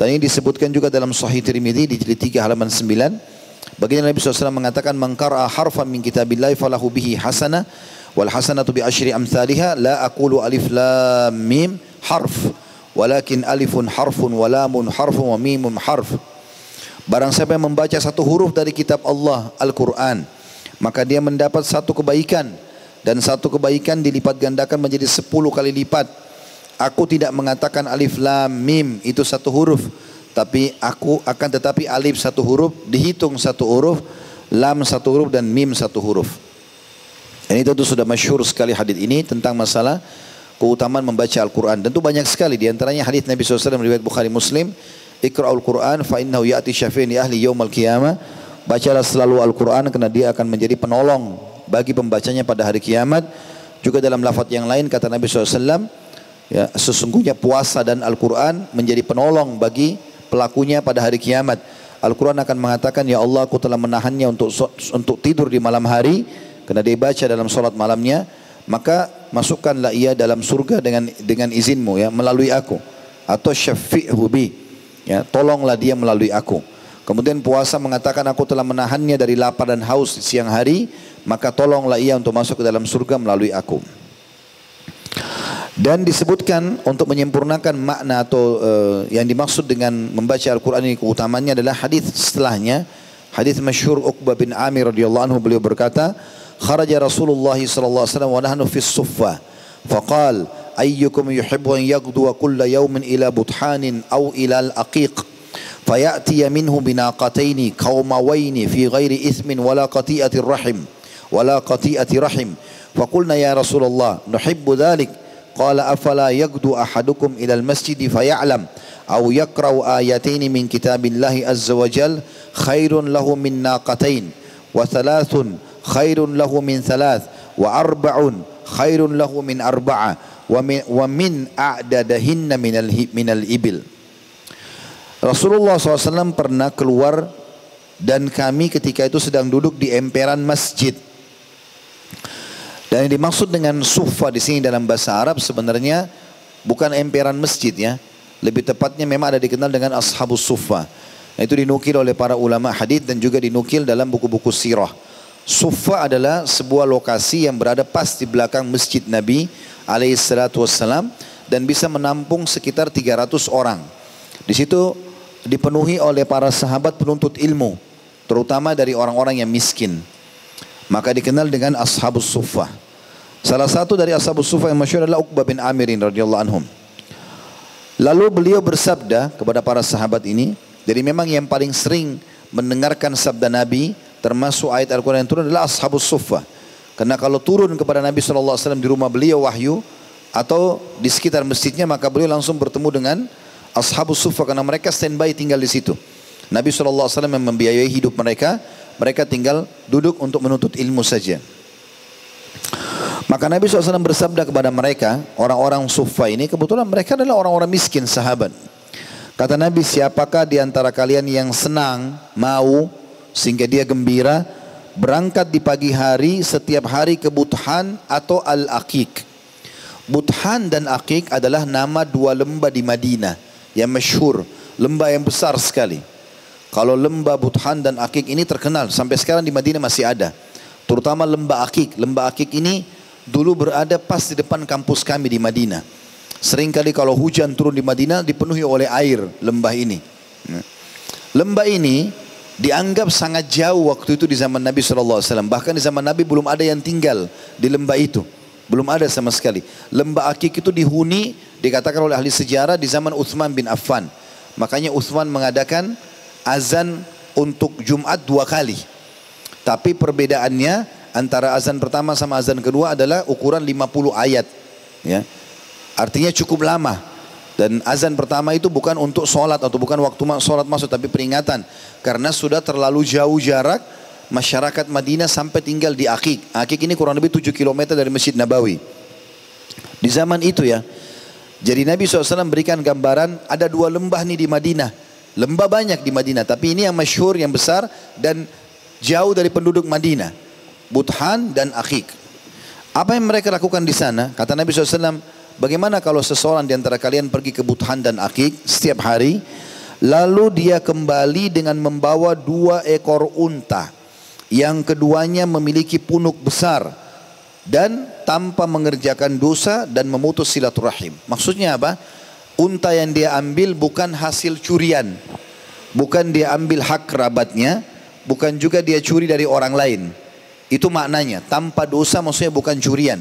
dan ini disebutkan juga dalam Sahih Tirmizi di jilid 3 halaman 9 Baginda Nabi SAW mengatakan mengkara harfan min kitabillahi falahu bihi hasana wal hasanatu bi asyri amsalha la aqulu alif lam mim harf walakin alifun harfun walamun harfun wa mimun harf. Barang siapa yang membaca satu huruf dari kitab Allah Al-Quran maka dia mendapat satu kebaikan dan satu kebaikan dilipat gandakan menjadi sepuluh kali lipat. Aku tidak mengatakan alif lam mim itu satu huruf tapi aku akan tetapi alif satu huruf dihitung satu huruf lam satu huruf dan mim satu huruf ini tentu sudah masyhur sekali hadis ini tentang masalah keutamaan membaca Al-Quran. Tentu banyak sekali di antaranya hadis Nabi SAW riwayat Bukhari Muslim. Iqra'ul Quran fa innahu ya'ti syafi'in ahli yaumal qiyamah. Bacalah selalu Al-Quran karena dia akan menjadi penolong bagi pembacanya pada hari kiamat. Juga dalam lafaz yang lain kata Nabi SAW, ya, sesungguhnya puasa dan Al-Quran menjadi penolong bagi pelakunya pada hari kiamat. Al-Quran akan mengatakan, Ya Allah aku telah menahannya untuk untuk tidur di malam hari, karena dia baca dalam solat malamnya, maka masukkanlah ia dalam surga dengan dengan izinmu ya melalui aku. Atau syafi'hu bi ya tolonglah dia melalui aku. Kemudian puasa mengatakan aku telah menahannya dari lapar dan haus siang hari maka tolonglah ia untuk masuk ke dalam surga melalui aku dan disebutkan untuk menyempurnakan makna atau uh, yang dimaksud dengan membaca Al-Quran ini keutamanya adalah hadis setelahnya hadis masyhur Uqbah bin Amir radhiyallahu anhu beliau berkata خرج رسول الله صلى الله عليه وسلم ونحن في الصفة فقال أيكم يحب أن يغدو كل يوم إلى بطحان أو إلى الأقيق فيأتي منه بناقتين قوموين في غير إثم ولا قطيئة الرحم ولا قطيئة رحم فقلنا يا رسول الله نحب ذلك Qala afala yagdu ahadukum ilal masjidi faya'lam aw yakra'u ayataini min kitabillahi azza wa jal khairun lahu min naqatain wa thalathun khairun lahu min thalath wa arba'un khairun lahu min arba'a wa min, wa min a'dadahinna minal, minal ibil. Rasulullah SAW pernah keluar dan kami ketika itu sedang duduk di emperan masjid. Dan yang dimaksud dengan sufa di sini dalam bahasa Arab sebenarnya bukan emperan masjid ya. Lebih tepatnya memang ada dikenal dengan Ashabus Suffah. Itu dinukil oleh para ulama hadis dan juga dinukil dalam buku-buku sirah. Sufa adalah sebuah lokasi yang berada pas di belakang masjid Nabi alaihissalatu wassalam dan bisa menampung sekitar 300 orang. Di situ dipenuhi oleh para sahabat penuntut ilmu, terutama dari orang-orang yang miskin. Maka dikenal dengan Ashabus Sufa. Salah satu dari Ashabus Sufa yang masyhur adalah Uqbah bin Amirin radhiyallahu anhum. Lalu beliau bersabda kepada para sahabat ini, jadi memang yang paling sering mendengarkan sabda Nabi termasuk ayat Al-Quran yang turun adalah Ashabus Suffah. Karena kalau turun kepada Nabi SAW di rumah beliau wahyu atau di sekitar masjidnya maka beliau langsung bertemu dengan Ashabus Suffah karena mereka standby tinggal di situ. Nabi SAW yang membiayai hidup mereka, mereka tinggal duduk untuk menuntut ilmu saja. Maka Nabi SAW bersabda kepada mereka, orang-orang sufa ini, kebetulan mereka adalah orang-orang miskin sahabat. Kata Nabi, siapakah di antara kalian yang senang, mau, sehingga dia gembira, berangkat di pagi hari setiap hari ke Buthan atau Al-Aqiq. Buthan dan Aqiq adalah nama dua lembah di Madinah yang masyhur, lembah yang besar sekali. Kalau lembah Buthan dan Aqiq ini terkenal, sampai sekarang di Madinah masih ada. Terutama lembah Aqiq. Lembah Aqiq ini dulu berada pas di depan kampus kami di Madinah. Seringkali kalau hujan turun di Madinah dipenuhi oleh air lembah ini. Lembah ini dianggap sangat jauh waktu itu di zaman Nabi SAW. Bahkan di zaman Nabi belum ada yang tinggal di lembah itu. Belum ada sama sekali. Lembah Akik itu dihuni dikatakan oleh ahli sejarah di zaman Uthman bin Affan. Makanya Uthman mengadakan azan untuk Jumat dua kali. Tapi perbedaannya antara azan pertama sama azan kedua adalah ukuran 50 ayat. Ya. Artinya cukup lama. Dan azan pertama itu bukan untuk sholat atau bukan waktu sholat masuk tapi peringatan. Karena sudah terlalu jauh jarak masyarakat Madinah sampai tinggal di Akik. Akik ini kurang lebih 7 km dari Masjid Nabawi. Di zaman itu ya. Jadi Nabi SAW berikan gambaran ada dua lembah nih di Madinah. Lembah banyak di Madinah. Tapi ini yang masyhur, yang besar dan jauh dari penduduk Madinah. Buthan dan Akik. Apa yang mereka lakukan di sana? Kata Nabi SAW, Bagaimana kalau seseorang di antara kalian pergi ke Buthan dan Akik setiap hari, lalu dia kembali dengan membawa dua ekor unta, yang keduanya memiliki punuk besar dan tanpa mengerjakan dosa dan memutus silaturahim. Maksudnya apa? Unta yang dia ambil bukan hasil curian, bukan dia ambil hak kerabatnya, bukan juga dia curi dari orang lain. Itu maknanya, tanpa dosa maksudnya bukan curian.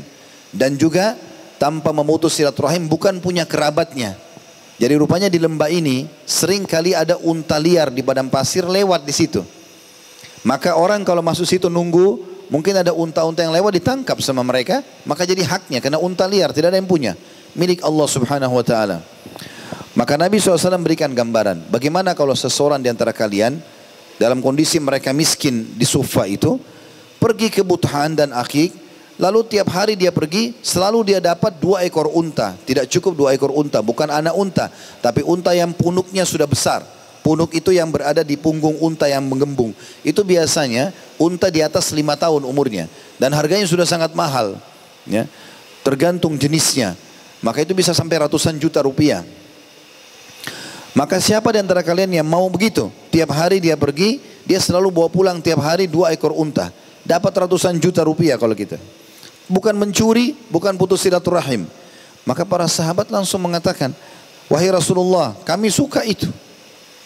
Dan juga tanpa memutus silaturahim bukan punya kerabatnya. Jadi rupanya di lembah ini sering kali ada unta liar di badan pasir lewat di situ. Maka orang kalau masuk situ nunggu, mungkin ada unta-unta yang lewat ditangkap sama mereka, maka jadi haknya karena unta liar tidak ada yang punya, milik Allah Subhanahu wa taala. Maka Nabi SAW berikan gambaran, bagaimana kalau seseorang di antara kalian dalam kondisi mereka miskin di Sufa itu pergi ke Buthan dan Akik Lalu tiap hari dia pergi, selalu dia dapat dua ekor unta. Tidak cukup dua ekor unta, bukan anak unta. Tapi unta yang punuknya sudah besar. Punuk itu yang berada di punggung unta yang menggembung. Itu biasanya unta di atas lima tahun umurnya. Dan harganya sudah sangat mahal. Ya. Tergantung jenisnya. Maka itu bisa sampai ratusan juta rupiah. Maka siapa di antara kalian yang mau begitu? Tiap hari dia pergi, dia selalu bawa pulang tiap hari dua ekor unta. Dapat ratusan juta rupiah kalau kita bukan mencuri, bukan putus silaturahim. Maka para sahabat langsung mengatakan, wahai Rasulullah, kami suka itu.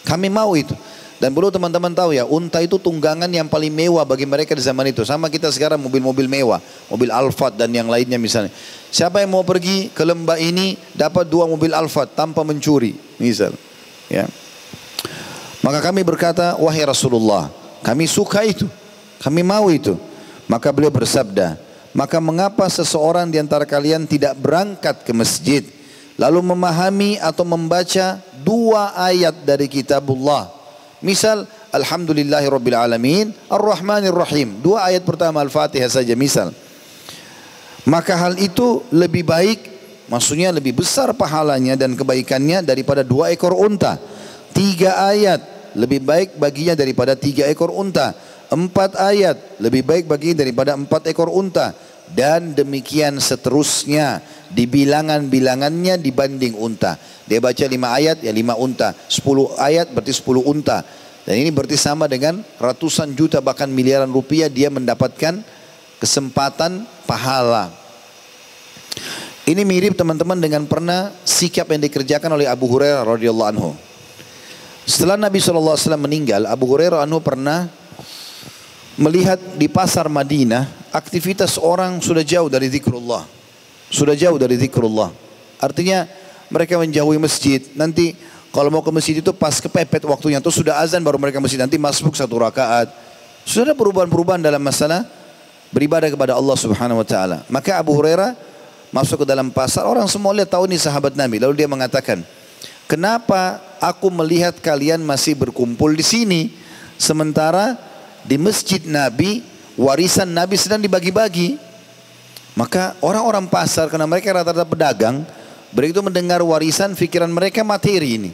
Kami mau itu. Dan perlu teman-teman tahu ya, unta itu tunggangan yang paling mewah bagi mereka di zaman itu. Sama kita sekarang mobil-mobil mewah, mobil Alphard dan yang lainnya misalnya. Siapa yang mau pergi ke lembah ini dapat dua mobil Alphard tanpa mencuri, misal. Ya. Maka kami berkata, wahai Rasulullah, kami suka itu, kami mau itu. Maka beliau bersabda, maka mengapa seseorang di antara kalian tidak berangkat ke masjid lalu memahami atau membaca dua ayat dari kitabullah. Misal Alhamdulillahirabbil alamin Ar-Rahmanir Rahim. Dua ayat pertama Al-Fatihah saja misal. Maka hal itu lebih baik maksudnya lebih besar pahalanya dan kebaikannya daripada dua ekor unta. Tiga ayat lebih baik baginya daripada tiga ekor unta. Empat ayat lebih baik baginya daripada empat ekor unta dan demikian seterusnya di bilangan-bilangannya dibanding unta. Dia baca lima ayat ya lima unta, sepuluh ayat berarti sepuluh unta. Dan ini berarti sama dengan ratusan juta bahkan miliaran rupiah dia mendapatkan kesempatan pahala. Ini mirip teman-teman dengan pernah sikap yang dikerjakan oleh Abu Hurairah radhiyallahu anhu. Setelah Nabi SAW meninggal, Abu Hurairah anhu pernah melihat di pasar Madinah aktivitas orang sudah jauh dari zikrullah. Sudah jauh dari zikrullah. Artinya mereka menjauhi masjid. Nanti kalau mau ke masjid itu pas kepepet waktunya. Itu sudah azan baru mereka masjid. Nanti masuk satu rakaat. Sudah ada perubahan-perubahan dalam masalah beribadah kepada Allah subhanahu wa ta'ala. Maka Abu Hurairah masuk ke dalam pasar. Orang semua lihat tahu ini sahabat Nabi. Lalu dia mengatakan, Kenapa aku melihat kalian masih berkumpul di sini. Sementara di masjid Nabi, warisan Nabi sedang dibagi-bagi. Maka orang-orang pasar, karena mereka rata-rata pedagang, Begitu mendengar warisan, pikiran mereka materi ini.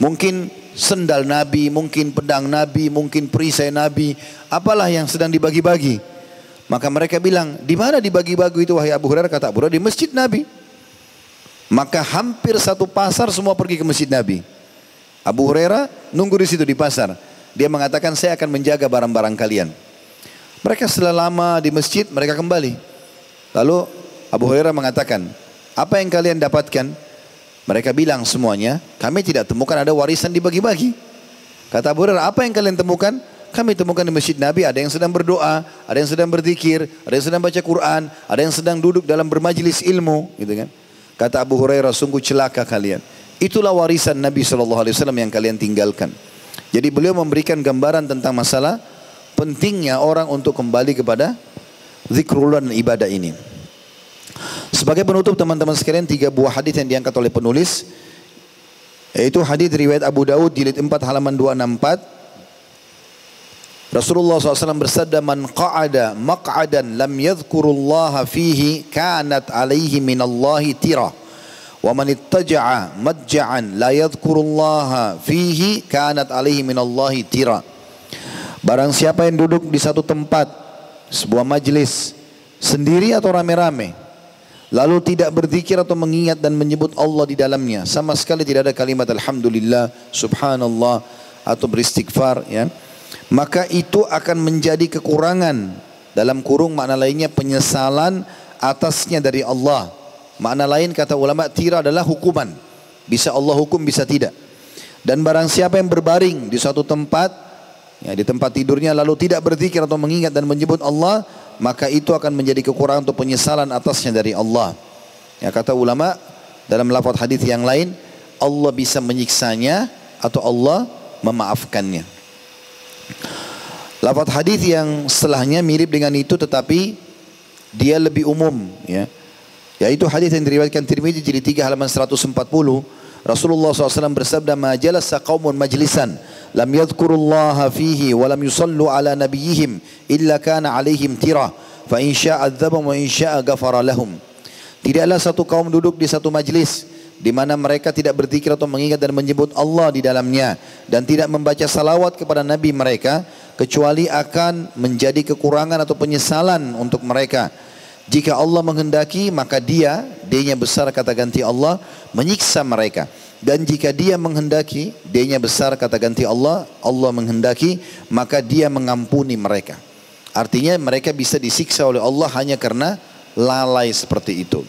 Mungkin sendal Nabi, mungkin pedang Nabi, mungkin perisai Nabi, apalah yang sedang dibagi-bagi. Maka mereka bilang, di mana dibagi-bagi itu wahai Abu Hurairah? Kata Abu Hurairah, di masjid Nabi. Maka hampir satu pasar semua pergi ke masjid Nabi. Abu Hurairah nunggu di situ di pasar. Dia mengatakan, saya akan menjaga barang-barang kalian. Mereka setelah lama di masjid, mereka kembali. Lalu Abu Hurairah mengatakan, apa yang kalian dapatkan? Mereka bilang semuanya, kami tidak temukan ada warisan dibagi-bagi. Kata Abu Hurairah, apa yang kalian temukan? Kami temukan di masjid Nabi ada yang sedang berdoa, ada yang sedang berzikir, ada yang sedang baca Quran, ada yang sedang duduk dalam bermajlis ilmu, gitu kan? Kata Abu Hurairah, sungguh celaka kalian. Itulah warisan Nabi SAW yang kalian tinggalkan. Jadi beliau memberikan gambaran tentang masalah pentingnya orang untuk kembali kepada zikrullah dan ibadah ini. Sebagai penutup teman-teman sekalian tiga buah hadis yang diangkat oleh penulis yaitu hadis riwayat Abu Daud jilid 4 halaman 264 Rasulullah SAW bersabda man qa'ada maq'adan lam yadhkurullaha fihi kanat alaihi minallahi tira. Wa man ittaja'a madja'an la yadhkurullaha fihi kanat alaihi minallahi tira. Barang siapa yang duduk di satu tempat sebuah majlis sendiri atau rame-rame lalu tidak berzikir atau mengingat dan menyebut Allah di dalamnya sama sekali tidak ada kalimat alhamdulillah subhanallah atau beristighfar ya maka itu akan menjadi kekurangan dalam kurung makna lainnya penyesalan atasnya dari Allah makna lain kata ulama tira adalah hukuman bisa Allah hukum bisa tidak dan barang siapa yang berbaring di suatu tempat ya, di tempat tidurnya lalu tidak berzikir atau mengingat dan menyebut Allah maka itu akan menjadi kekurangan atau penyesalan atasnya dari Allah. Ya kata ulama dalam lafaz hadis yang lain Allah bisa menyiksanya atau Allah memaafkannya. Lafaz hadis yang setelahnya mirip dengan itu tetapi dia lebih umum ya. Yaitu hadis yang diriwayatkan Tirmizi jadi 3 halaman 140 Rasulullah SAW bersabda ma jalasa qaumun majlisan lam yadhkurullaha fihi wa lam yusallu ala nabiyihim illa kana alaihim tirah fa in syaa adzabahum wa in syaa ghafara lahum Tidaklah satu kaum duduk di satu majlis di mana mereka tidak berzikir atau mengingat dan menyebut Allah di dalamnya dan tidak membaca salawat kepada nabi mereka kecuali akan menjadi kekurangan atau penyesalan untuk mereka. Jika Allah menghendaki maka dia, dia besar kata ganti Allah, menyiksa mereka. Dan jika dia menghendaki, dia besar kata ganti Allah, Allah menghendaki, maka dia mengampuni mereka. Artinya mereka bisa disiksa oleh Allah hanya karena lalai seperti itu.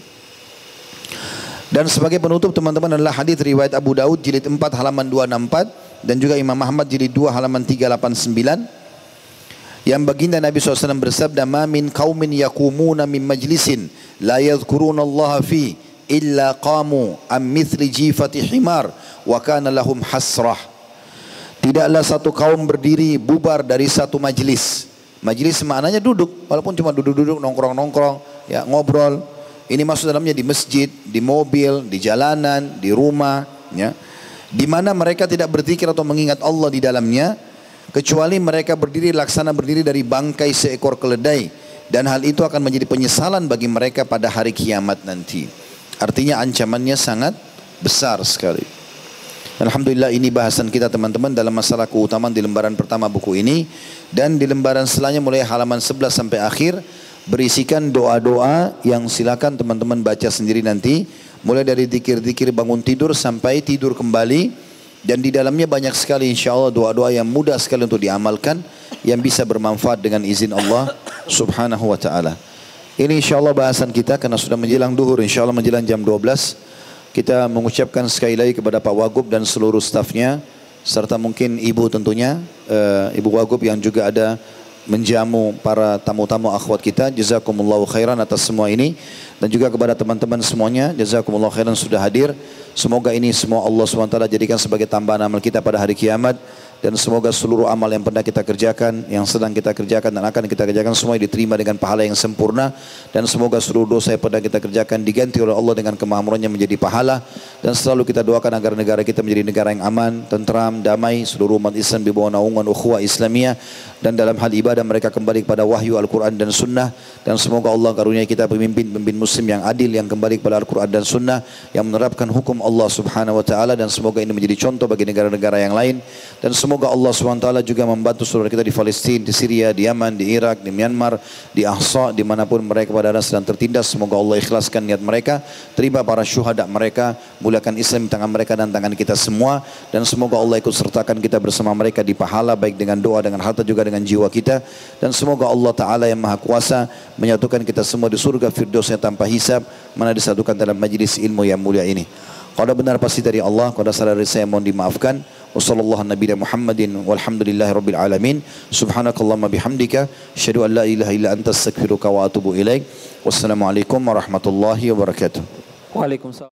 Dan sebagai penutup teman-teman adalah hadis riwayat Abu Daud jilid 4 halaman 264 dan juga Imam Ahmad jilid 2 halaman 389 yang baginda Nabi SAW bersabda, "Ma min qaumin yakumuna min majlisin la yadhkuruna Allah fi illa qamu am mithli jifati himar wa kana lahum hasrah." Tidaklah satu kaum berdiri bubar dari satu majlis. Majlis maknanya duduk, walaupun cuma duduk-duduk nongkrong-nongkrong, ya ngobrol. Ini masuk dalamnya di masjid, di mobil, di jalanan, di rumah, ya. Di mana mereka tidak berzikir atau mengingat Allah di dalamnya, kecuali mereka berdiri laksana berdiri dari bangkai seekor keledai dan hal itu akan menjadi penyesalan bagi mereka pada hari kiamat nanti. Artinya ancamannya sangat besar sekali. Alhamdulillah ini bahasan kita teman-teman dalam masalah keutamaan di lembaran pertama buku ini dan di lembaran selanjutnya mulai halaman 11 sampai akhir berisikan doa-doa yang silakan teman-teman baca sendiri nanti. Mulai dari dikir-dikir bangun tidur sampai tidur kembali. Dan di dalamnya banyak sekali insya Allah doa-doa yang mudah sekali untuk diamalkan yang bisa bermanfaat dengan izin Allah subhanahu wa ta'ala. Ini insya Allah bahasan kita karena sudah menjelang duhur insya Allah menjelang jam 12 kita mengucapkan sekali lagi kepada Pak Wagub dan seluruh stafnya serta mungkin ibu tentunya uh, ibu Wagub yang juga ada menjamu para tamu-tamu akhwat kita. Jazakumullahu khairan atas semua ini. Dan juga kepada teman-teman semuanya. Jazakumullahu khairan sudah hadir. Semoga ini semua Allah SWT jadikan sebagai tambahan amal kita pada hari kiamat dan semoga seluruh amal yang pernah kita kerjakan, yang sedang kita kerjakan dan akan kita kerjakan semua diterima dengan pahala yang sempurna. Dan semoga seluruh dosa yang pernah kita kerjakan diganti oleh Allah dengan kemakmurannya menjadi pahala. Dan selalu kita doakan agar negara kita menjadi negara yang aman, tentram, damai, seluruh umat Islam di bawah naungan ukhuwah Islamiyah. Dan dalam hal ibadah mereka kembali kepada wahyu Al-Quran dan Sunnah. Dan semoga Allah karunia kita pemimpin-pemimpin Muslim yang adil yang kembali kepada Al-Quran dan Sunnah yang menerapkan hukum Allah Subhanahu Wa Taala. Dan semoga ini menjadi contoh bagi negara-negara yang lain. Dan Semoga Allah SWT juga membantu saudara kita di Palestina, di Syria, di Yaman, di Irak, di Myanmar, di Ahsa, di mana pun mereka pada sedang tertindas. Semoga Allah ikhlaskan niat mereka, terima para syuhada mereka, muliakan Islam di tangan mereka dan tangan kita semua. Dan semoga Allah ikut sertakan kita bersama mereka di pahala, baik dengan doa, dengan harta juga dengan jiwa kita. Dan semoga Allah Ta'ala yang Maha Kuasa menyatukan kita semua di surga Firdausnya tanpa hisab, mana disatukan dalam majlis ilmu yang mulia ini. Kalau benar pasti dari Allah, kalau salah dari saya mohon dimaafkan. وصلى الله على نبينا محمد والحمد لله رب العالمين. سبحانك اللهم بحمدك أشهد أن لا إله إلا أنت استغفرك وأتوب إليك والسلام عليكم ورحمة الله وبركاته وعليكم السلام.